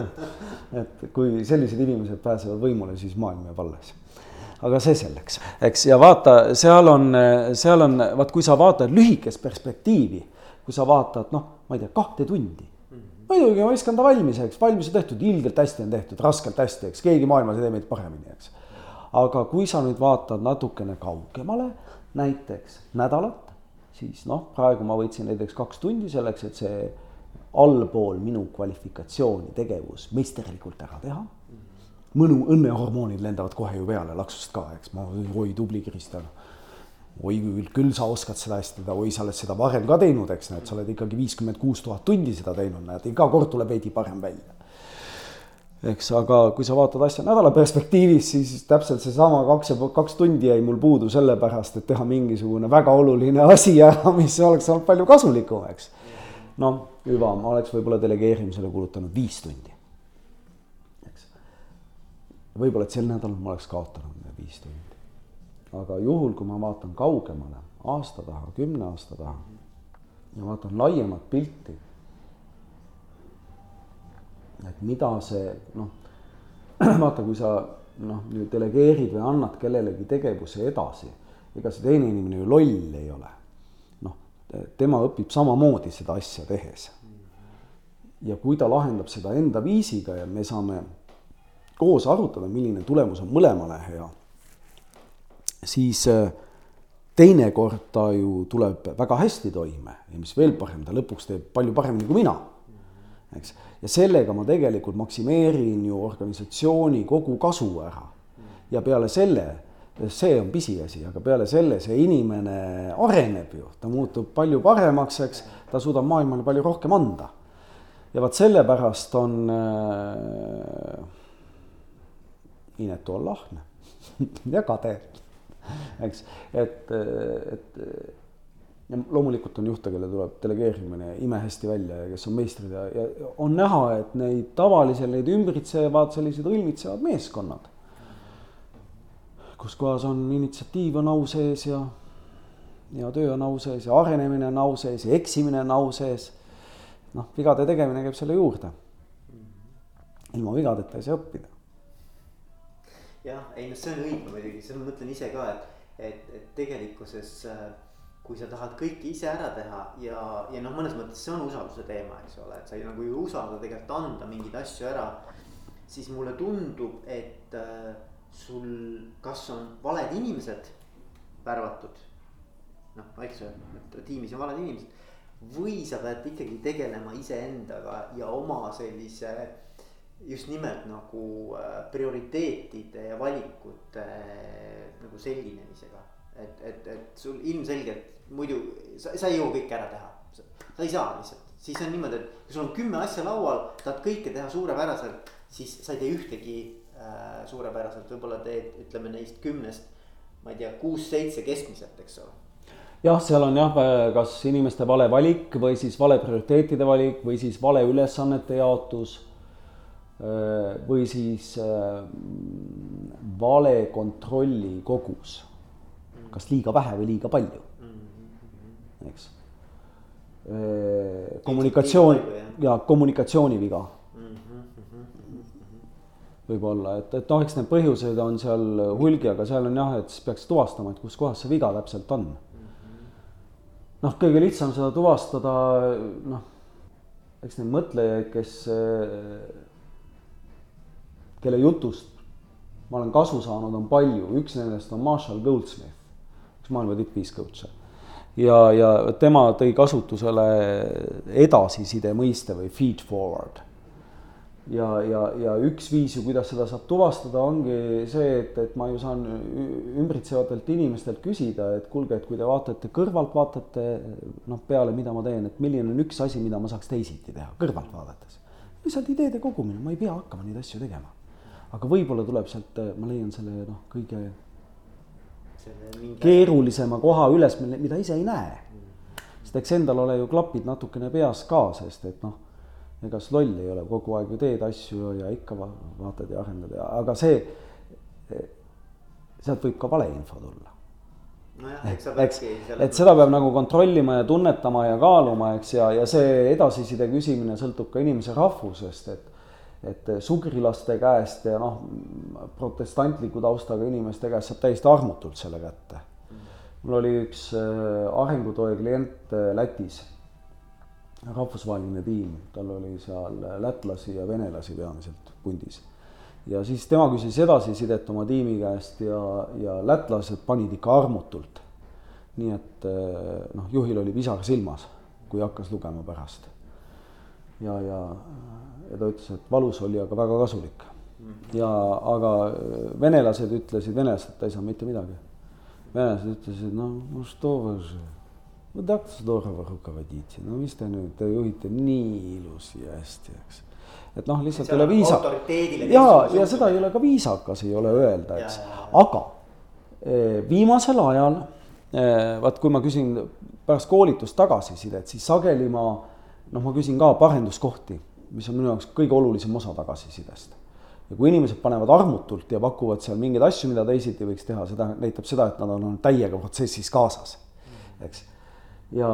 Et kui sellised inimesed pääsevad võimule, siis maailm jääb alles. Aga see selleks, eks, ja vaata, seal on, seal on, vaat kui sa vaatad lühikest perspektiivi, kui sa vaatad, noh, ma ei tea, kahte tundi. Muidugi ma viskan ta valmis, eks, valmis on tehtud, ilgelt hästi on tehtud, raskelt hästi, eks, keegi maailmas ei tee meid paremini, eks. aga kui sa nüüd vaatad natukene kaugemale, näiteks nädalat, siis noh, praegu ma võtsin näiteks kaks tundi selleks, et see allpool minu kvalifikatsiooni tegevus meisterlikult ära teha. mõnu, õnnehormoonid lendavad kohe ju peale laksust ka, eks, ma, oi tubli Kristjan oi küll, küll sa oskad seda hästi teha, oi, sa oled seda varem ka teinud, eks näed, sa oled ikkagi viiskümmend kuus tuhat tundi seda teinud, näed, iga kord tuleb veidi parem välja. eks, aga kui sa vaatad asja nädala perspektiivis, siis täpselt seesama kaks ja kaks tundi jäi mul puudu sellepärast, et teha mingisugune väga oluline asi ära, mis oleks olnud palju kasulikum, eks. Noh, hüva, ma oleks võib-olla delegeerimisele kulutanud viis tundi. eks. võib-olla, et sel nädalal ma oleks kaotanud need viis tundi aga juhul, kui ma vaatan kaugemale, aasta taha, kümne aasta taha ja vaatan laiemat pilti, et mida see noh, vaata, kui sa noh, delegeerid või annad kellelegi tegevuse edasi, ega see teine inimene ju loll ei ole. Tema õpib samamoodi seda asja tehes. ja kui ta lahendab seda enda viisiga ja me saame koos arutada, milline tulemus on mõlemale hea siis äh, teinekord ta ju tuleb väga hästi toime ja mis veel parem, ta lõpuks teeb palju paremini kui mina. eks, ja sellega ma tegelikult maksimeerin ju organisatsiooni kogu kasu ära. ja peale selle, see on pisiasi, aga peale selle see inimene areneb ju, ta muutub palju paremaks, eks, ta suudab maailmale palju rohkem anda. ja vot sellepärast on äh, inetu olla ahne ja kade eks, et, et ja loomulikult on juhte, kellel tuleb delegeerimine imehästi välja ja kes on meistrid ja, ja on näha, et neid tavaliselt neid ümbritsevad sellised õilmitsevad meeskonnad. Kus kohas on initsiatiiv on au sees ja, ja töö on au sees ja arenemine on au sees ja eksimine on au sees. noh, vigade tegemine käib selle juurde. ilma vigadeta ei saa õppida jah, ei noh, see on õige muidugi, seda ma mõtlen ise ka, et, et, et tegelikkuses äh, kui sa tahad kõike ise ära teha ja, ja noh, mõnes mõttes see on usalduse teema, eks ole, et sa ei nagu ei usalda tegelikult anda mingeid asju ära. siis mulle tundub, et äh, sul kas on valed inimesed värvatud. noh, eks ju, tiimis on valed inimesed või sa pead ikkagi tegelema iseendaga ja oma sellise just nimelt nagu äh, prioriteetide ja valikute äh, nagu selginemisega. et, et, et sul ilmselgelt muidu sa, sa ei jõua kõike ära teha, sa ei saa lihtsalt, siis on niimoodi, et kui sul on kümme asja laual, tahad kõike teha suurepäraselt, siis sa ei tee ühtegi äh, suurepäraselt, võib-olla teed, ütleme neist kümnest, ma ei tea, kuus-seitse keskmiselt, eks ole jah, seal on jah, kas inimeste vale valik või siis vale prioriteetide valik või siis vale ülesannete jaotus. Äh, või siis äh, vale kontrolli kogus, kas liiga vähe või liiga palju eks. kommunikatsioon ja kommunikatsiooniviga võib-olla, et, et noh, eks need põhjused on seal hulgi, aga seal on jah, et siis peaks tuvastama, et kus kohas see viga täpselt on. noh, kõige lihtsam seda tuvastada, noh, eks neid mõtlejaid, kes, kelle jutust ma olen kasu saanud, on palju, üks nendest on Marshall Goldsmith, üks maailma tipp-viis-coach'e ja, ja tema tõi kasutusele edasiside mõiste või feed forward. Ja, ja, ja üks viis ju, kuidas seda saab tuvastada, ongi see, et, et ma ju saan ümbritsevatelt inimestelt küsida, et kuulge, et kui te vaatate kõrvalt, vaatate noh, peale, mida ma teen, et milline on üks asi, mida ma saaks teisiti teha, kõrvalt vaadates. lihtsalt ideede kogumine, ma ei pea hakkama neid asju tegema. aga võib-olla tuleb sealt, ma leian selle noh, kõige keerulisema koha üles, mida ise ei näe. sest eks endal ole ju klapid natukene peas ka, sest et noh, ega sa loll ei ole, kogu aeg ju teed asju ja ikka vaatad ja arendad ja, aga see, sealt võib ka valeinfo tulla. nojah, eks sa peadki. et seda peab nagu kontrollima ja tunnetama ja kaaluma, eks, ja, ja see edasiside küsimine sõltub ka inimese rahvusest, et et sugrilaste käest ja noh, protestantliku taustaga inimeste käest saab täiesti armutult selle kätte. mul oli üks äh, arengutoe klient äh, Lätis, rahvusvaheline tiim, tal oli seal lätlasi ja venelasi peamiselt pundis. ja siis tema küsis edasisidet oma tiimi käest ja, ja lätlased panid ikka armutult. nii et äh, noh, juhil oli pisar silmas, kui hakkas lugema pärast. ja, ja ja ta ütles, et valus oli, aga väga kasulik. ja, aga venelased ütlesid, venelastelt ei saa mitte midagi. venelased ütlesid, no, no что вы же, no tahtis Dorova rukavoditi, no mis te nüüd, te juhite nii ilusi ja hästi, eks. et noh, lihtsalt ei ole viisa-. ja, ja seda ei ole ka viisakas, ei ole öelda, eks, aga eh, viimasel ajal, eh, vaat kui ma küsin pärast koolitust tagasisidet, siis sageli ma noh, ma küsin ka parenduskohti, mis on minu jaoks kõige olulisem osa tagasisidest. Ja kui inimesed panevad armutult ja pakuvad seal mingeid asju, mida teisiti võiks teha, seda näitab seda, et nad on olnud täiega protsessis kaasas, eks ja,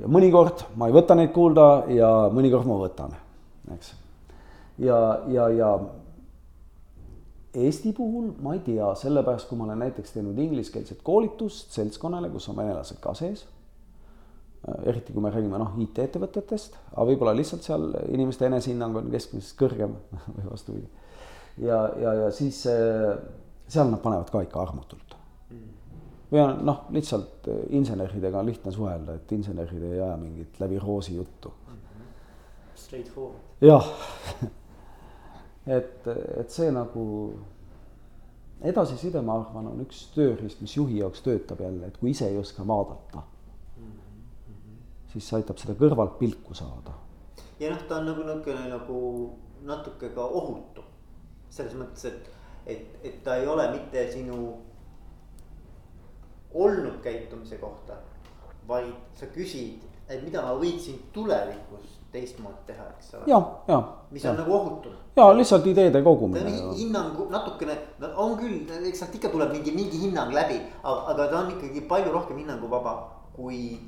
ja mõnikord ma ei võta neid kuulda ja mõnikord ma võtan, eks. ja, ja, ja Eesti puhul ma ei tea, sellepärast kui ma olen näiteks teinud ingliskeelset koolitust seltskonnale, kus on venelased ka sees eriti kui me räägime noh, IT-ettevõtetest, aga võib-olla lihtsalt seal inimeste enesehinnang on keskmisest kõrgem või vastupidi. ja, ja, ja siis äh, seal nad panevad ka ikka armutult. Või on noh, lihtsalt äh, inseneridega on lihtne suhelda, et insenerid ei aja mingit läbi roosi juttu. Straight forward. jah et, et see nagu edasiside, ma arvan, on üks tööriist, mis juhi jaoks töötab jälle, et kui ise ei oska vaadata siis see aitab seda kõrvalt pilku saada. ja noh, ta on nagu niisugune nagu natuke ka ohutu. selles mõttes, et, et, et ta ei ole mitte sinu olnud käitumise kohta, vaid sa küsid, et mida ma võiksin tulevikus teistmoodi teha, eks ole. ja, ja. mis ja. on nagu ohutum. ja lihtsalt ideede kogumine. hinnangu natukene, on küll, eks sealt ikka tuleb mingi, mingi hinnang läbi, aga ta on ikkagi palju rohkem hinnanguvaba kui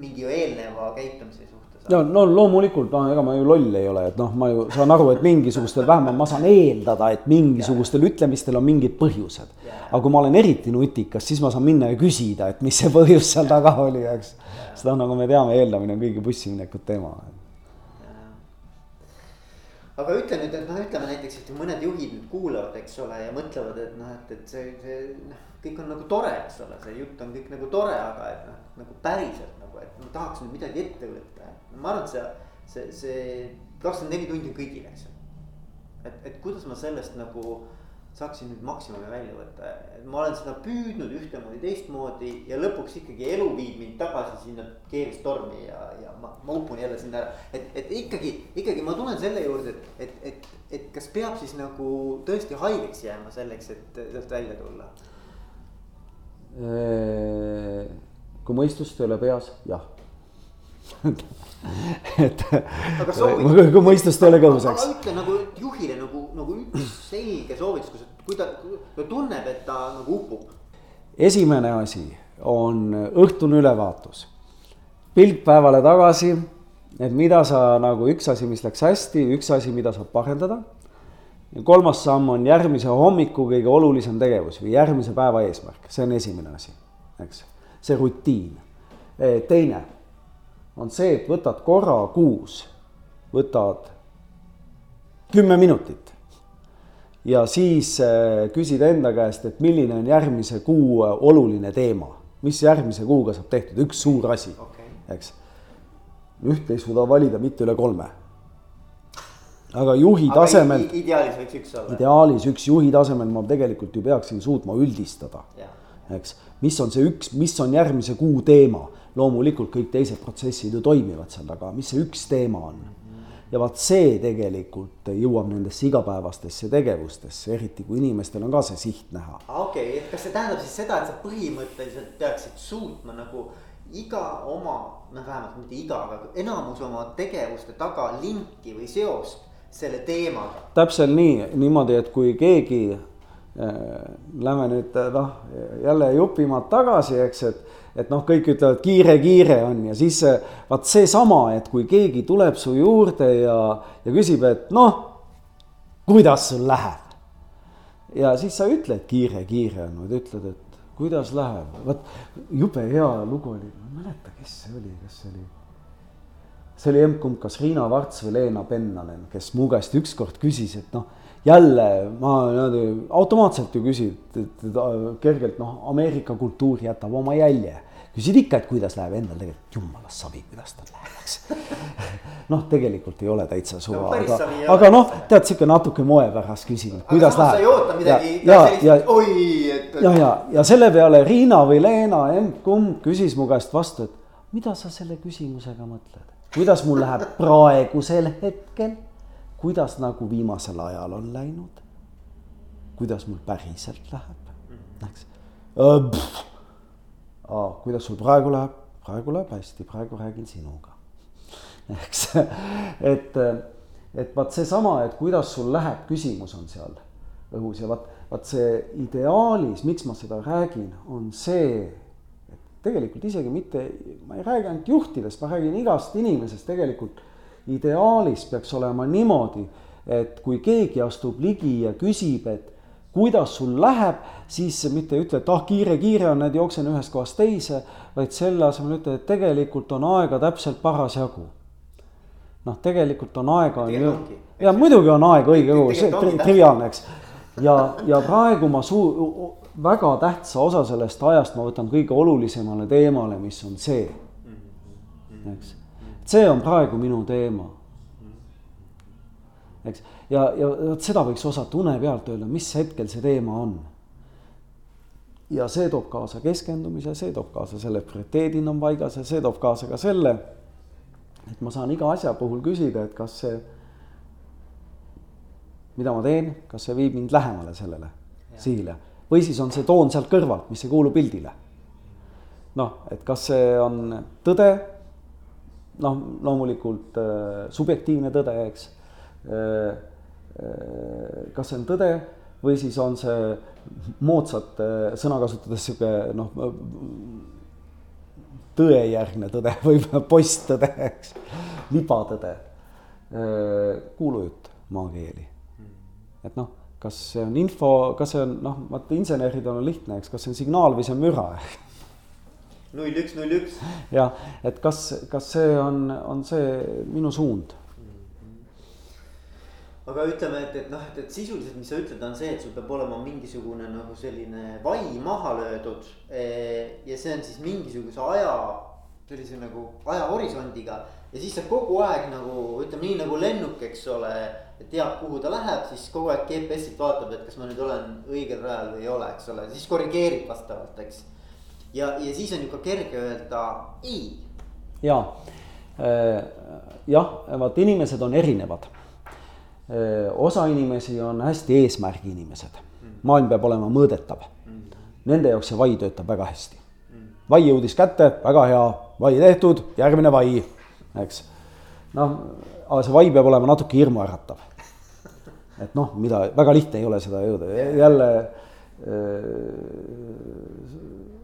mingi eelneva käitumise. Ja no loomulikult, no ega ma ju loll ei ole, et noh, ma ju saan aru, et mingisugustel vähemalt ma saan eeldada, et mingisugustel ütlemistel on mingid põhjused. aga kui ma olen eriti nutikas, siis ma saan minna ja küsida, et mis see põhjus seal taga oli, eks. seda nagu me teame, eeldamine on kõigi bussiminekut teema aga ütle nüüd, et noh, ütleme näiteks, et mõned juhid nüüd kuulavad, eks ole, ja mõtlevad, et noh, et, et see, see noh, kõik on nagu tore, eks ole, see jutt on kõik nagu tore, aga et noh, nagu päriselt nagu, et ma tahaks nüüd midagi ette võtta. Ma arvan, et see, see, see kakskümmend neli tundi on kõigil, eks ju. et, et kuidas ma sellest nagu saaksin nüüd maksimumi välja võtta, et ma olen seda püüdnud ühtemoodi, teistmoodi ja lõpuks ikkagi elu viib mind tagasi sinna keeristormi ja, ja ma, ma upun jälle sinna ära. et, et ikkagi, ikkagi ma tulen selle juurde, et, et, et, et kas peab siis nagu tõesti haigeks jääma selleks, et sealt välja tulla? kui mõistust ei ole peas, jah et kui mõistust ei ole kõhus, eks. aga ütle nagu juhile nagu, nagu üks selge soovitus, kus, kui ta, ta tunneb, et ta nagu upub. esimene asi on õhtune ülevaatus, pilk päevale tagasi, et mida sa nagu üks asi, mis läks hästi, üks asi, mida saab parendada. ja kolmas samm on järgmise hommiku kõige olulisem tegevus või järgmise päeva eesmärk, see on esimene asi, eks, see rutiin. teine on see, et võtad korra kuus, võtad kümme minutit ja siis äh, küsid enda käest, et milline on järgmise kuu äh, oluline teema, mis järgmise kuuga saab tehtud, üks suur asi okay., eks. ühte ei suuda valida mitte üle kolme. aga juhi aga tasemel. ideaalis võiks üks olla. ideaalis üks juhi tasemel ma tegelikult ju peaksin suutma üldistada, eks, mis on see üks, mis on järgmise kuu teema loomulikult kõik teised protsessid ju toimivad seal taga, mis see üks teema on. ja vaat see tegelikult jõuab nendesse igapäevastesse tegevustesse, eriti kui inimestel on ka see siht näha. okei okay,, et kas see tähendab siis seda, et sa põhimõtteliselt peaksid suutma nagu iga oma, noh, vähemalt mitte iga, aga enamus oma tegevuste taga linki või seost selle teemaga. täpselt nii, niimoodi, et kui keegi lähme nüüd noh, jälle jupimaad tagasi, eks, et et noh, kõik ütlevad kiire, kiire on ja siis vaat seesama, et kui keegi tuleb su juurde ja, ja küsib, et noh, kuidas sul läheb. ja siis sa ütled kiire, kiire on, vaid ütled, et kuidas läheb, vot jube hea lugu oli, ma ei mäleta, kes see oli, kas see oli. see oli emb-kumb, kas Riina Varts või Leena Pennalen, kes mu käest ükskord küsis, et noh jälle ma niimoodi automaatselt ju küsid, et kergelt noh, Ameerika kultuur jätab oma jälje. küsid ikka, et kuidas läheb endal tegelikult, jumala savi, kuidas tal läheb, eks. noh, tegelikult ei ole täitsa suva no,, aga, aga noh, tead sihuke natuke moe pärast küsin, kuidas läheb. sa ei oota midagi ja, ja, oi, et. ja, ja, ja selle peale Riina või Leena, emb-kumb küsis mu käest vastu, et mida sa selle küsimusega mõtled, kuidas mul läheb praegusel hetkel kuidas nagu viimasel ajal on läinud. kuidas mul päriselt läheb, eks. kuidas sul praegu läheb, praegu läheb hästi, praegu räägin sinuga. eks, et, et vaat seesama, et kuidas sul läheb, küsimus on seal õhus ja vaat, vaat see ideaalis, miks ma seda räägin, on see, et tegelikult isegi mitte, ma ei räägi ainult juhtidest, ma räägin igast inimesest tegelikult ideaalis peaks olema niimoodi, et kui keegi astub ligi ja küsib, et kuidas sul läheb, siis mitte ei ütle, et ah, kiire-kiire on, et jooksen ühest kohast teise, vaid selle asemel ütle, et tegelikult on aega täpselt parasjagu. noh, tegelikult on aega. ja muidugi on aega õige kogu, see triviaalne, eks. ja, ja praegu ma suu-, väga tähtsa osa sellest ajast ma võtan kõige olulisemale teemale, mis on see, eks see on praegu minu teema. eks, ja, ja vot seda võiks osata une pealt öelda, mis hetkel see teema on. ja see toob kaasa keskendumise, see toob kaasa selle, et prioriteedid on paigas ja see toob kaasa ka selle, et ma saan iga asja puhul küsida, et kas see, mida ma teen, kas see viib mind lähemale sellele sihile või siis on see toon sealt kõrvalt, mis ei kuulu pildile. noh, et kas see on tõde noh, loomulikult äh, subjektiivne tõde, eks äh,. äh kas see on tõde või siis on see moodsat sõna kasutades sihuke noh, tõejärgne tõde või posttõde, eks, libatõde. kuulujutt maakeeli. et noh, kas see on info, kas see on noh, vaata inseneridel on lihtne, eks, kas see on signaal või see on müra null üks, null üks. jah, et kas, kas see on, on see minu suund aga ütleme, et, et noh, et, et sisuliselt, mis sa ütled, on see, et sul peab olema mingisugune nagu selline vai maha löödud. Eh, ja see on siis mingisuguse aja, sellise nagu ajahorisondiga ja siis sa kogu aeg nagu ütleme nii nagu lennuk, eks ole. teab, kuhu ta läheb, siis kogu aeg GPS-ilt vaatab, et kas ma nüüd olen õigel rajal või ei ole, eks ole, siis korrigeerib vastavalt, eks. Ja, ja siis on ju ka kerge öelda ei. ja, eh, jah, vaat inimesed on erinevad osa inimesi on hästi eesmärgi inimesed. maailm peab olema mõõdetav. Nende jaoks see vai töötab väga hästi. vai jõudis kätte, väga hea, vai tehtud, järgmine vai, eks. noh, aga see vai peab olema natuke hirmuäratav. et noh, mida väga lihtne ei ole seda jõuda, jälle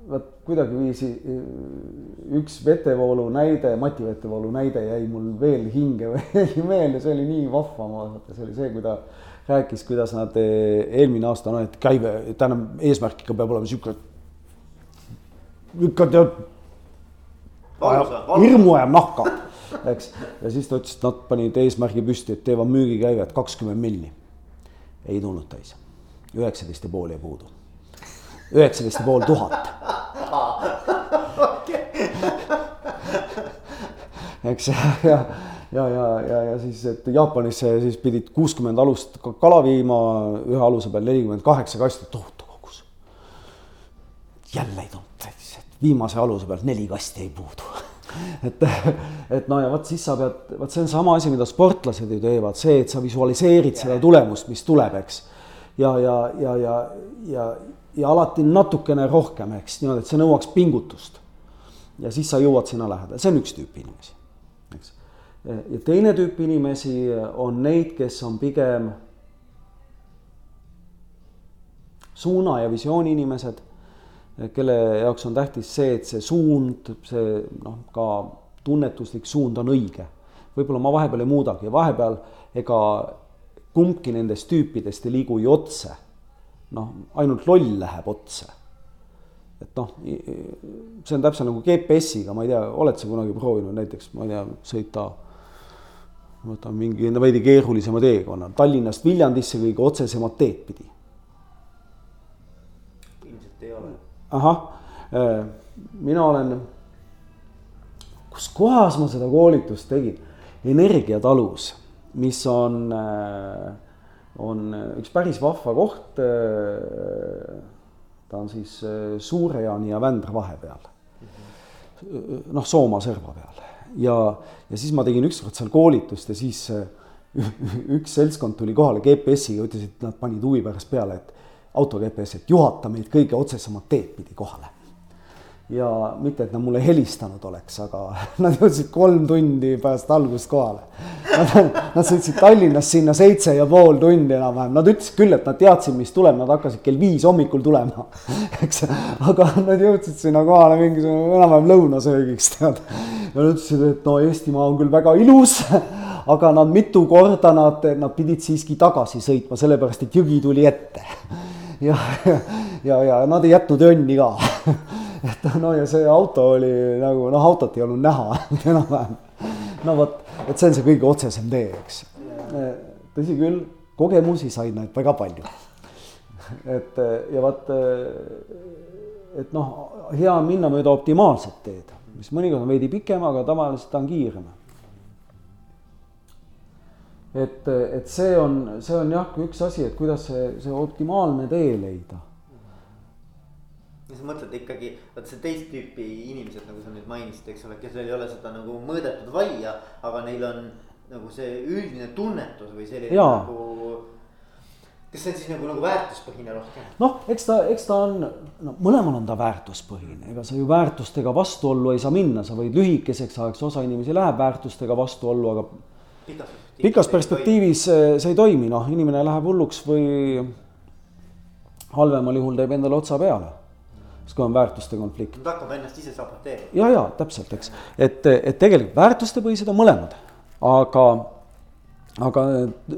vot kuidagiviisi üks vetevoolu näide, Mati vetevoolu näide jäi mul veel hinge või meelde, see oli nii vahva, ma vaata, see oli see, kui ta rääkis, kuidas nad eelmine aasta, noh, et käive, tähendab, eesmärk ikka peab olema sihuke. ikka tead. hirmu ajab nahka, eks, ja siis ta ütles, et nad panid eesmärgi püsti, et teevad müügikäivet kakskümmend milli. ei tulnud täis, üheksateist ja pool jäi puudu üheksateist ja pool tuhat. eks ja, ja, ja, ja, ja, siis, et Jaapanisse siis pidid kuuskümmend alust kala viima, ühe aluse peal nelikümmend kaheksa kasti, tohutu kogus. jälle ei tulnud, viimase aluse pealt neli kasti jäi puudu et, et no ja vot siis sa pead, vot see on sama asi, mida sportlased ju teevad, see, et sa visualiseerid seda tulemust, mis tuleb, eks. Ja, ja, ja, ja, ja, ja alati natukene rohkem, eks, niimoodi, et see nõuaks pingutust. ja siis sa jõuad sinna lähedale, see on üks tüüp inimesi, eks. ja teine tüüp inimesi on neid, kes on pigem suuna ja visiooni inimesed, kelle jaoks on tähtis see, et see suund, see noh, ka tunnetuslik suund on õige. võib-olla ma vahepeal ei muudagi, vahepeal ega kumbki nendest tüüpidest ei liigu ju otse noh, ainult loll läheb otse. et noh, see on täpselt nagu GPS-iga, ma ei tea, oled sa kunagi proovinud näiteks, ma ei tea, sõita võtame mingi veidi keerulisema teekonna, Tallinnast Viljandisse kõige otsesemat teed pidi. ilmselt ei ole. ahah, äh, mina olen, kus kohas ma seda koolitust tegin, Energiatalus, mis on äh, on üks päris vahva koht. ta on siis Suure-Jaani ja Vändra vahepeal. noh, Soomaa serva peal ja, ja siis ma tegin ükskord seal koolitust ja siis üks seltskond tuli kohale GPS-iga, ütles, et nad panid huvi pärast peale, et auto GPS, et juhata meid kõige otsesemat teed pidi kohale ja mitte, et nad mulle helistanud oleks, aga nad jõudsid kolm tundi pärast algust kohale. Nad, nad sõitsid Tallinnast sinna seitse ja pool tundi enam-vähem, nad ütlesid küll, et nad teadsid, mis tuleb, nad hakkasid kell viis hommikul tulema, eks. aga nad jõudsid sinna kohale mingisugune enam-vähem lõunasöögiks tead. ja nad ütlesid, et no Eestimaa on küll väga ilus, aga nad mitu korda nad, nad pidid siiski tagasi sõitma, sellepärast et jõgi tuli ette. ja, ja, ja, ja nad ei jätnud jonni ka et no ja see auto oli nagu noh, autot ei olnud näha enam-vähem. no vot, et see on see kõige otsesem tee, eks. tõsi küll, kogemusi said nad väga palju. et ja vaat, et noh, hea on minna mööda optimaalset teed, mis mõnikord on veidi pikem, aga tavaliselt ta on kiirem et, et see on, see on jah, üks asi, et kuidas see, see optimaalne tee leida ja sa mõtled ikkagi, vot see teist tüüpi inimesed, nagu sa nüüd mainisid, eks ole, kellel ei ole seda nagu mõõdetud vaia, aga neil on nagu see üldine tunnetus või selline Jaa. nagu. kas see on siis nagu, nagu väärtuspõhine rohkem? noh, eks ta, eks ta on, no mõlemal on ta väärtuspõhine, ega sa ju väärtustega vastuollu ei saa minna, sa võid lühikeseks ajaks, osa inimesi läheb väärtustega vastuollu, aga. pikas, pikas perspektiivis see ei toimi, noh, inimene läheb hulluks või halvemal juhul teeb endale otsa peale siis kui on väärtuste konflikt. ta hakkab ennast ise saboteerima. ja, ja täpselt, eks, et, et tegelikult väärtustepõhised on mõlemad, aga aga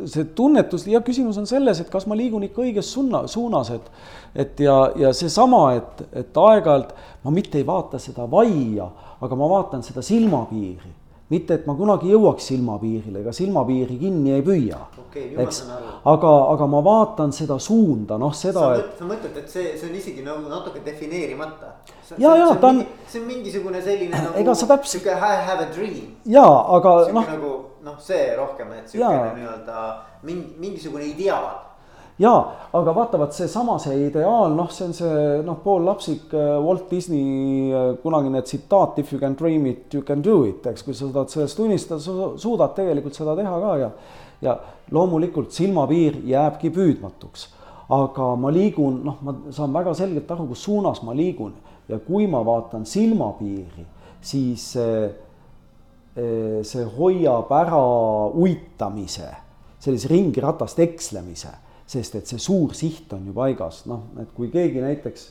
see tunnetus ja küsimus on selles, et kas ma liigun ikka õiges suuna, suunas, et et ja, ja seesama, et, et aeg-ajalt ma mitte ei vaata seda vaia, aga ma vaatan seda silmapiiri. Mitte, et ma kunagi jõuaks silmapiirile, ega silmapiiri kinni ei püüa okay,. eks, aga, aga ma vaatan seda suunda, noh seda. et... sa mõtled, et see, see on isegi nagu natuke defineerimata. ja, ja ta on. see on mingisugune selline nagu. ega sa täpselt. sihuke I have a dream. ja, aga noh. nagu noh, see rohkem, et siukene nii-öelda mingi, mingisugune ideaal jaa, aga vaata, vaat seesama, see ideaal, noh, see on see noh, poollapsik äh, Walt Disney äh, kunagine tsitaat If you can dream it, you can do it, eks, kui sa suudad sellest unistada, sa suudad tegelikult seda teha ka ja ja loomulikult silmapiir jääbki püüdmatuks. aga ma liigun, noh, ma saan väga selgelt aru, kus suunas ma liigun ja kui ma vaatan silmapiiri, siis see, see hoiab ära uitamise, sellise ringiratast ekslemise sest et see suur siht on ju paigas, noh, et kui keegi näiteks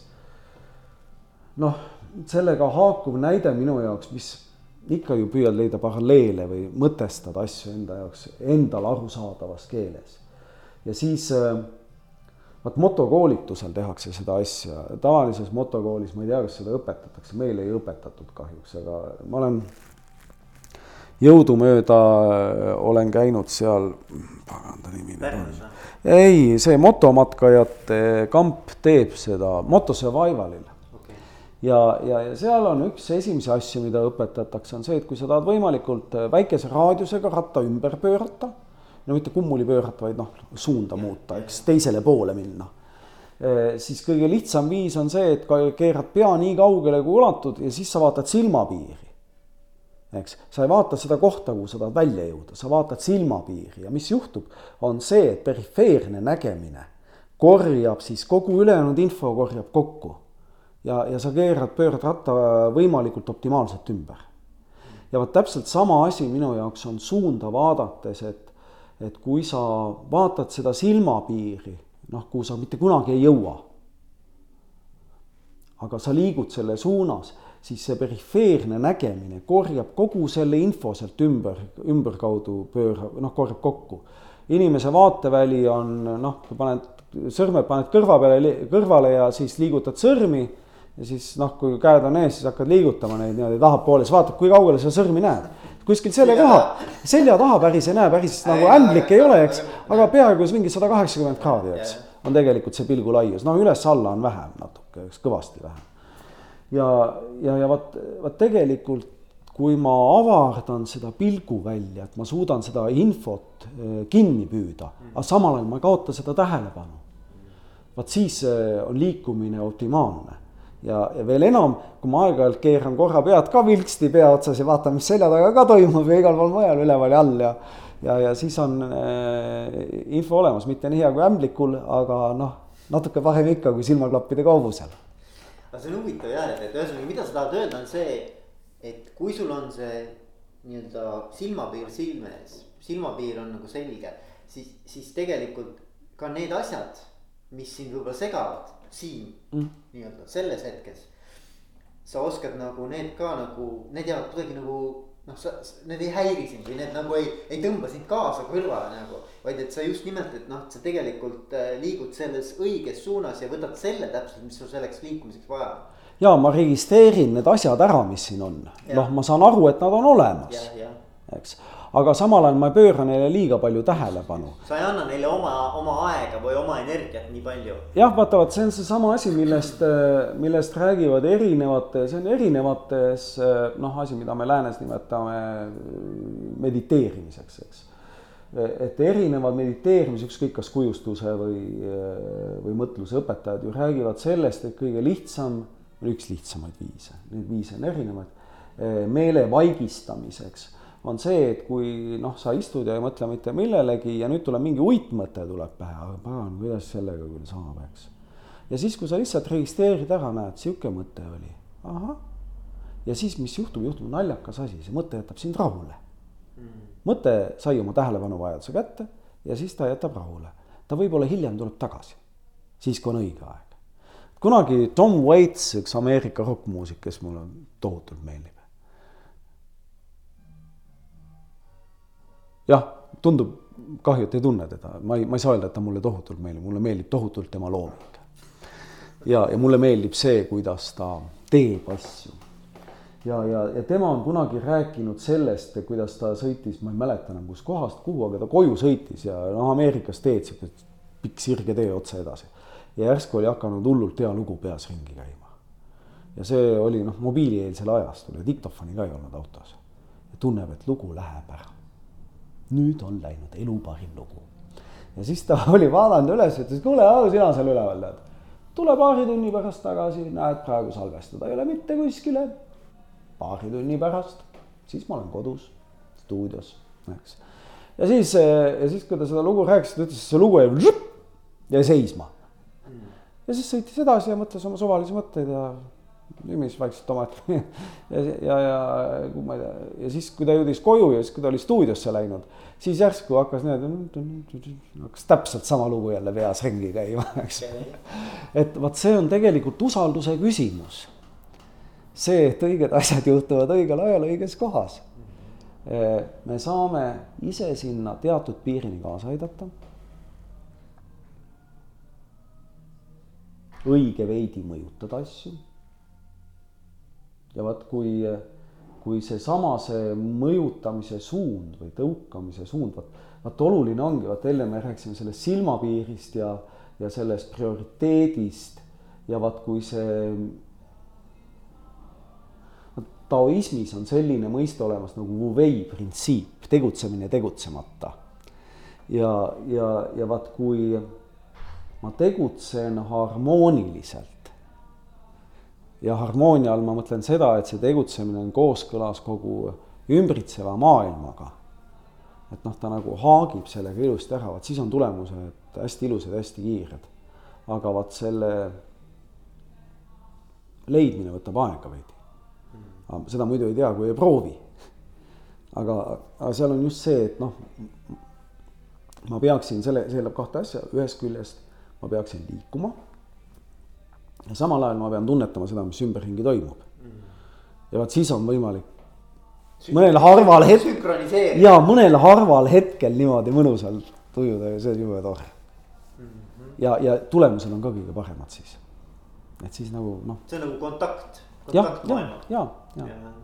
noh, sellega haakuv näide minu jaoks, mis ikka ju püüad leida paralleele või mõtestada asju enda jaoks endale arusaadavas keeles. ja siis äh, vaat motokoolitusel tehakse seda asja, tavalises motokoolis, ma ei tea, kas seda õpetatakse, meil ei õpetatud kahjuks, aga ma olen jõudumööda äh, olen käinud seal, pagan ta nimi nüüd on. ei, see motomatkajate kamp teeb seda Moto Survivalil okay.. ja, ja, ja seal on üks esimesi asju, mida õpetatakse, on see, et kui sa tahad võimalikult äh, väikese raadiusega ratta ümber pöörata, no mitte kummuli pöörata, vaid noh, suunda muuta, eks teisele poole minna äh, siis kõige lihtsam viis on see, et keerad pea nii kaugele, kui ulatud ja siis sa vaatad silmapiiri eks, sa ei vaata seda kohta, kuhu sa tahad välja jõuda, sa vaatad silmapiiri ja mis juhtub, on see, et perifeerne nägemine korjab siis kogu ülejäänud info korjab kokku. ja, ja sa keerad, pöörad ratta võimalikult optimaalselt ümber. ja vot täpselt sama asi minu jaoks on suunda vaadates, et, et kui sa vaatad seda silmapiiri, noh, kuhu sa mitte kunagi ei jõua, aga sa liigud selle suunas siis see perifeerne nägemine korjab kogu selle info sealt ümber, ümberkaudu pööra-, noh, korjab kokku. inimese vaateväli on noh, kui paned sõrmed paned kõrva peale, kõrvale ja siis liigutad sõrmi ja siis noh, kui käed on ees, siis hakkad liigutama neid niimoodi tahapoole, siis vaatad, kui kaugele sa sõrmi näed. kuskil selja taha, selja taha päris ei näe, päris nagu ämblik ei ole, eks, aga peaaegu mingi sada kaheksakümmend kraadi, eks, on tegelikult see pilgulaius, no üles-alla on vähem natuke, kõvasti vähem ja, ja, ja vot, vot tegelikult kui ma avardan seda pilguvälja, et ma suudan seda infot eh, kinni püüda, aga samal ajal ma ei kaota seda tähelepanu. vot siis eh, on liikumine optimaalne. Ja, ja veel enam, kui ma aeg-ajalt keeran korra pead ka vilksti pea otsas ja vaatan, mis selja taga ka toimub ja igal pool mujal üleval ja all ja ja, ja siis on äh, info olemas, mitte nii hea kui ämblikul, aga noh, natuke parem ikka kui silmaklappide kaubusel aga see on huvitav jah, et, et ühesõnaga, mida sa tahad öelda, on see, et kui sul on see nii-öelda silmapiir silme ees, silmapiir on nagu selge, siis, siis tegelikult ka need asjad, mis sind võib-olla segavad siin mm. nii-öelda selles hetkes. sa oskad nagu need ka nagu, need jäävad kuidagi nagu noh, sa, need ei häiri sind või need nagu ei, ei tõmba sind kaasa kõrvale nagu. vaid et sa just nimelt, et noh, sa tegelikult äh, liigud selles õiges suunas ja võtad selle täpselt, mis sul selleks liikumiseks vaja on. ja ma registreerin need asjad ära, mis siin on, noh, ma saan aru, et nad on olemas, eks aga samal ajal ma ei pööra neile liiga palju tähelepanu. sa ei anna neile oma, oma aega või oma energiat nii palju. jah, vaata, vot see on seesama asi, millest, millest räägivad erinevate, see on erinevates noh, asi, mida me läänes nimetame mediteerimiseks, eks. et erinevad mediteerimis, ükskõik kas kujustuse või, või mõtluse õpetajad ju räägivad sellest, et kõige lihtsam, üks lihtsamaid viise, neid viise on erinevaid, meele vaigistamiseks on see, et kui noh, sa istud ja ei mõtle mitte millelegi ja nüüd tuleb mingi uitmõte tuleb pähe, aga pagan, kuidas sellega küll saab, eks. ja siis, kui sa lihtsalt registreerid ära, näed, sihuke mõte oli, ahah. ja siis, mis juhtub, juhtub naljakas asi, see mõte jätab sind rahule mm.. mõte sai oma tähelepanuvajaduse kätte ja siis ta jätab rahule. ta võib-olla hiljem tuleb tagasi, siis kui on õige aeg. kunagi Tom Waits, üks Ameerika rokkmuusik, kes mulle tohutult meeldib. Jah, tundub kahju, et ei tunne teda, ma ei, ma ei saa öelda, et ta mulle tohutult meeldib, mulle meeldib tohutult tema looming. ja, ja mulle meeldib see, kuidas ta teeb asju. ja, ja, ja tema on kunagi rääkinud sellest, kuidas ta sõitis, ma ei mäleta enam kus kohast, kuhu, aga ta koju sõitis ja noh, Ameerikas teed sihuke pikk sirge tee otse edasi. ja järsku oli hakanud hullult hea lugu peas ringi käima. ja see oli noh, mobiilieelsel ajastul ja diktofoni ka ei olnud autos. tunneb, et lugu läheb ära nüüd on läinud elu parim lugu. ja siis ta oli vaadanud üles, ütles, kuule, sina seal üleval tead. tule paari tunni pärast tagasi, näed, praegu salvestada ei ole mitte kuskile. paari tunni pärast, siis ma olen kodus, stuudios, eks. ja siis, ja siis, kui ta seda lugu rääkis, ta ütles, see lugu jäi, jäi seisma. ja siis sõitis edasi ja mõtles oma suvalisi mõtteid ja nimis vaikselt omaette ja, ja, ja kui ma ei tea, ja siis, kui ta jõudis koju ja siis, kui ta oli stuudiosse läinud, siis järsku hakkas niimoodi, hakkas täpselt sama lugu jälle peas ringi käima, eks. et vot see on tegelikult usalduse küsimus. see, et õiged asjad juhtuvad õigel ajal õiges kohas. me saame ise sinna teatud piirini kaasa aidata. õige veidi mõjutada asju ja vot kui, kui seesama, see mõjutamise suund või tõukamise suund, vot, vot oluline ongi, vot enne me rääkisime sellest silmapiirist ja, ja sellest prioriteedist ja vaat kui see taoismis on selline mõiste olemas nagu Wu-Wei printsiip, tegutsemine tegutsemata. ja, ja, ja vaat kui ma tegutsen harmooniliselt, ja harmoonia all ma mõtlen seda, et see tegutsemine on kooskõlas kogu ümbritseva maailmaga. et noh, ta nagu haagib sellega ilusti ära, vot siis on tulemused hästi ilusad, hästi kiired. aga vot selle leidmine võtab aega veidi. seda muidu ei tea, kui ei proovi. aga, aga seal on just see, et noh, ma peaksin selle, see tähendab kahte asja, ühest küljest ma peaksin liikuma ja samal ajal ma pean tunnetama seda, mis ümberringi toimub. ja vot siis on võimalik mõnel harval hetkel, ja mõnel harval hetkel niimoodi mõnusalt tujuda ja see on jube tore. ja, ja tulemused on ka kõige paremad siis. et siis nagu noh. see on nagu kontakt, kontakt maailmaga. ja, ja, ja, ja..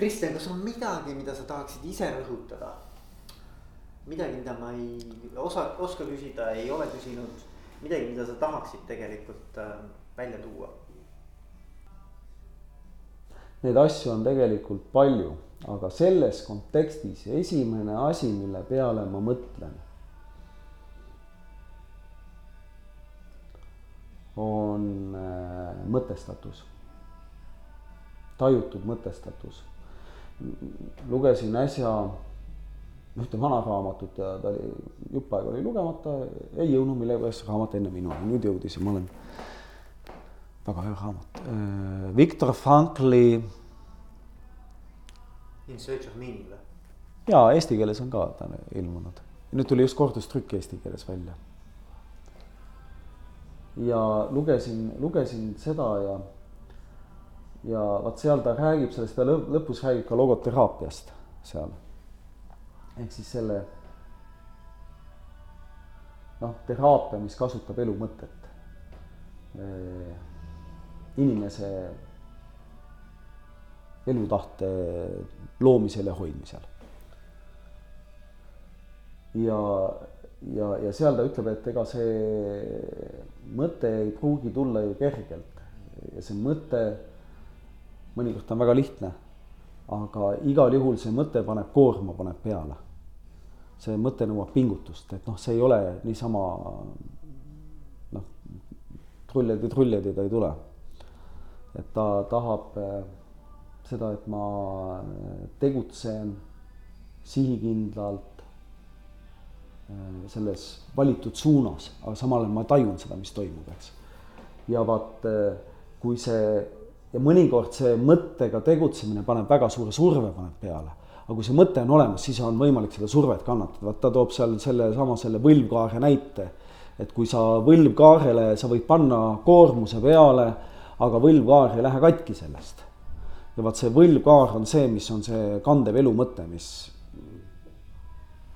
Kristjan, kas on midagi, mida sa tahaksid ise rõhutada? Midagi, mida ma ei osa, oska küsida, ei ole küsinud. midagi, mida sa tahaksid tegelikult äh, välja tuua? Neid asju on tegelikult palju, aga selles kontekstis esimene asi, mille peale ma mõtlen, on äh, mõtestatus, tajutud mõtestatus. lugesin äsja ühte vana raamatut ja ta oli, jupp aega oli lugemata, ei jõudnud millegipärast raamat enne minuni, nüüd jõudis ja ma olen, väga hea raamat, äh, Viktor Frankli. In search of meaning või? jaa, eesti keeles on ka ta ilmunud, nüüd tuli just kordustrükk eesti keeles välja. ja lugesin, lugesin seda ja, ja vot seal ta räägib sellest, ta lõpus räägib ka logoteraapiast seal ehk siis selle noh, teraapia, mis kasutab elu mõtet. Inimese elutahte loomisel ja hoidmisel. ja, ja, ja seal ta ütleb, et ega see mõte ei pruugi tulla ju kergelt. Ja see mõte, mõnikord on väga lihtne, aga igal juhul see mõte paneb koorma, paneb peale see mõte nõuab pingutust, et noh, see ei ole niisama noh, trulledi, trulledi ta ei tule. et ta tahab äh, seda, et ma tegutsen sihikindlalt äh, selles valitud suunas, aga samal ajal ma tajun seda, mis toimub, eks. ja vaat, kui see ja mõnikord see mõttega tegutsemine paneb väga suure surve, paneb peale aga kui see mõte on olemas, siis on võimalik seda survet kannatada, vaat ta toob seal sellesama selle võlvkaare näite. et kui sa võlvkaarele, sa võid panna koormuse peale, aga võlvkaar ei lähe katki sellest. ja vaat see võlvkaar on see, mis on see kandev elu mõte, mis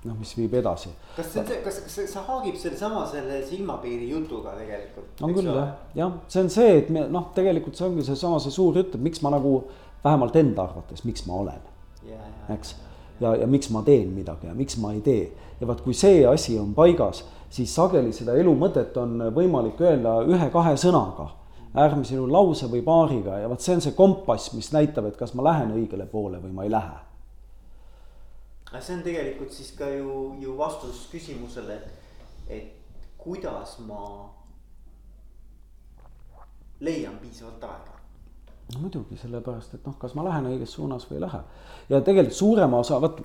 noh, mis viib edasi. kas see on see, kas, kas see haagib sellesama selle silmapiiri jutuga tegelikult? on küll jah, jah, see on see, et me noh, tegelikult see ongi seesama see suur jutt, et miks ma nagu vähemalt enda arvates, miks ma olen, eks. ja, ja miks ma teen midagi ja miks ma ei tee? Ja vaat, kui see asi on paigas, siis sageli seda elu mõtet on võimalik öelda ühe-kahe sõnaga. Äärmise elu lause või paariga ja vot see on see kompass, mis näitab, et kas ma lähen õigele poole või ma ei lähe. Aga see on tegelikult siis ka ju, ju vastus küsimusele, et, et kuidas ma leian piisavalt aega no muidugi, sellepärast et noh, kas ma lähen õiges suunas või ei lähe. ja tegelikult suurema osa, vot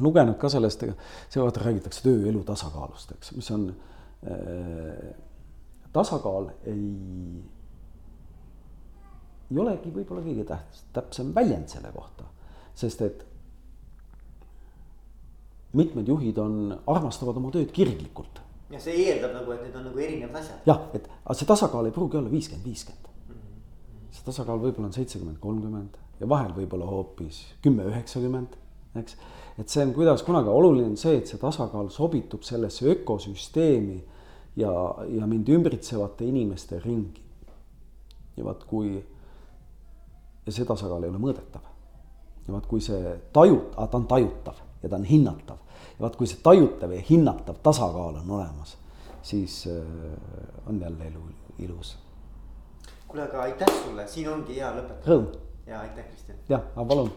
lugenud ka sellest, see vaata räägitakse tööelu tasakaalust, eks, mis on äh,. tasakaal ei, ei olegi võib-olla kõige tähtsam, täpsem väljend selle kohta, sest et mitmed juhid on, armastavad oma tööd kirglikult. ja see eeldab nagu, et need on nagu erinevad asjad. jah, et aga see tasakaal ei pruugi olla viiskümmend, viiskümmend. See tasakaal võib-olla on seitsekümmend, kolmkümmend ja vahel võib-olla hoopis kümme, üheksakümmend, eks. et see on kuidas kunagi, oluline on see, et see tasakaal sobitub sellesse ökosüsteemi ja, ja mind ümbritsevate inimeste ringi. ja vaat kui, ja see tasakaal ei ole mõõdetav. ja vaat kui see tajut-, ta on tajutav ja ta on hinnatav. ja vaat, kui see tajutav ja hinnatav tasakaal on olemas, siis äh, on jälle elu ilus. Kuule, aga aitäh sulle, siin ongi hea lõpetada. Rõõm. ja aitäh, Kristjan. jah, aga palun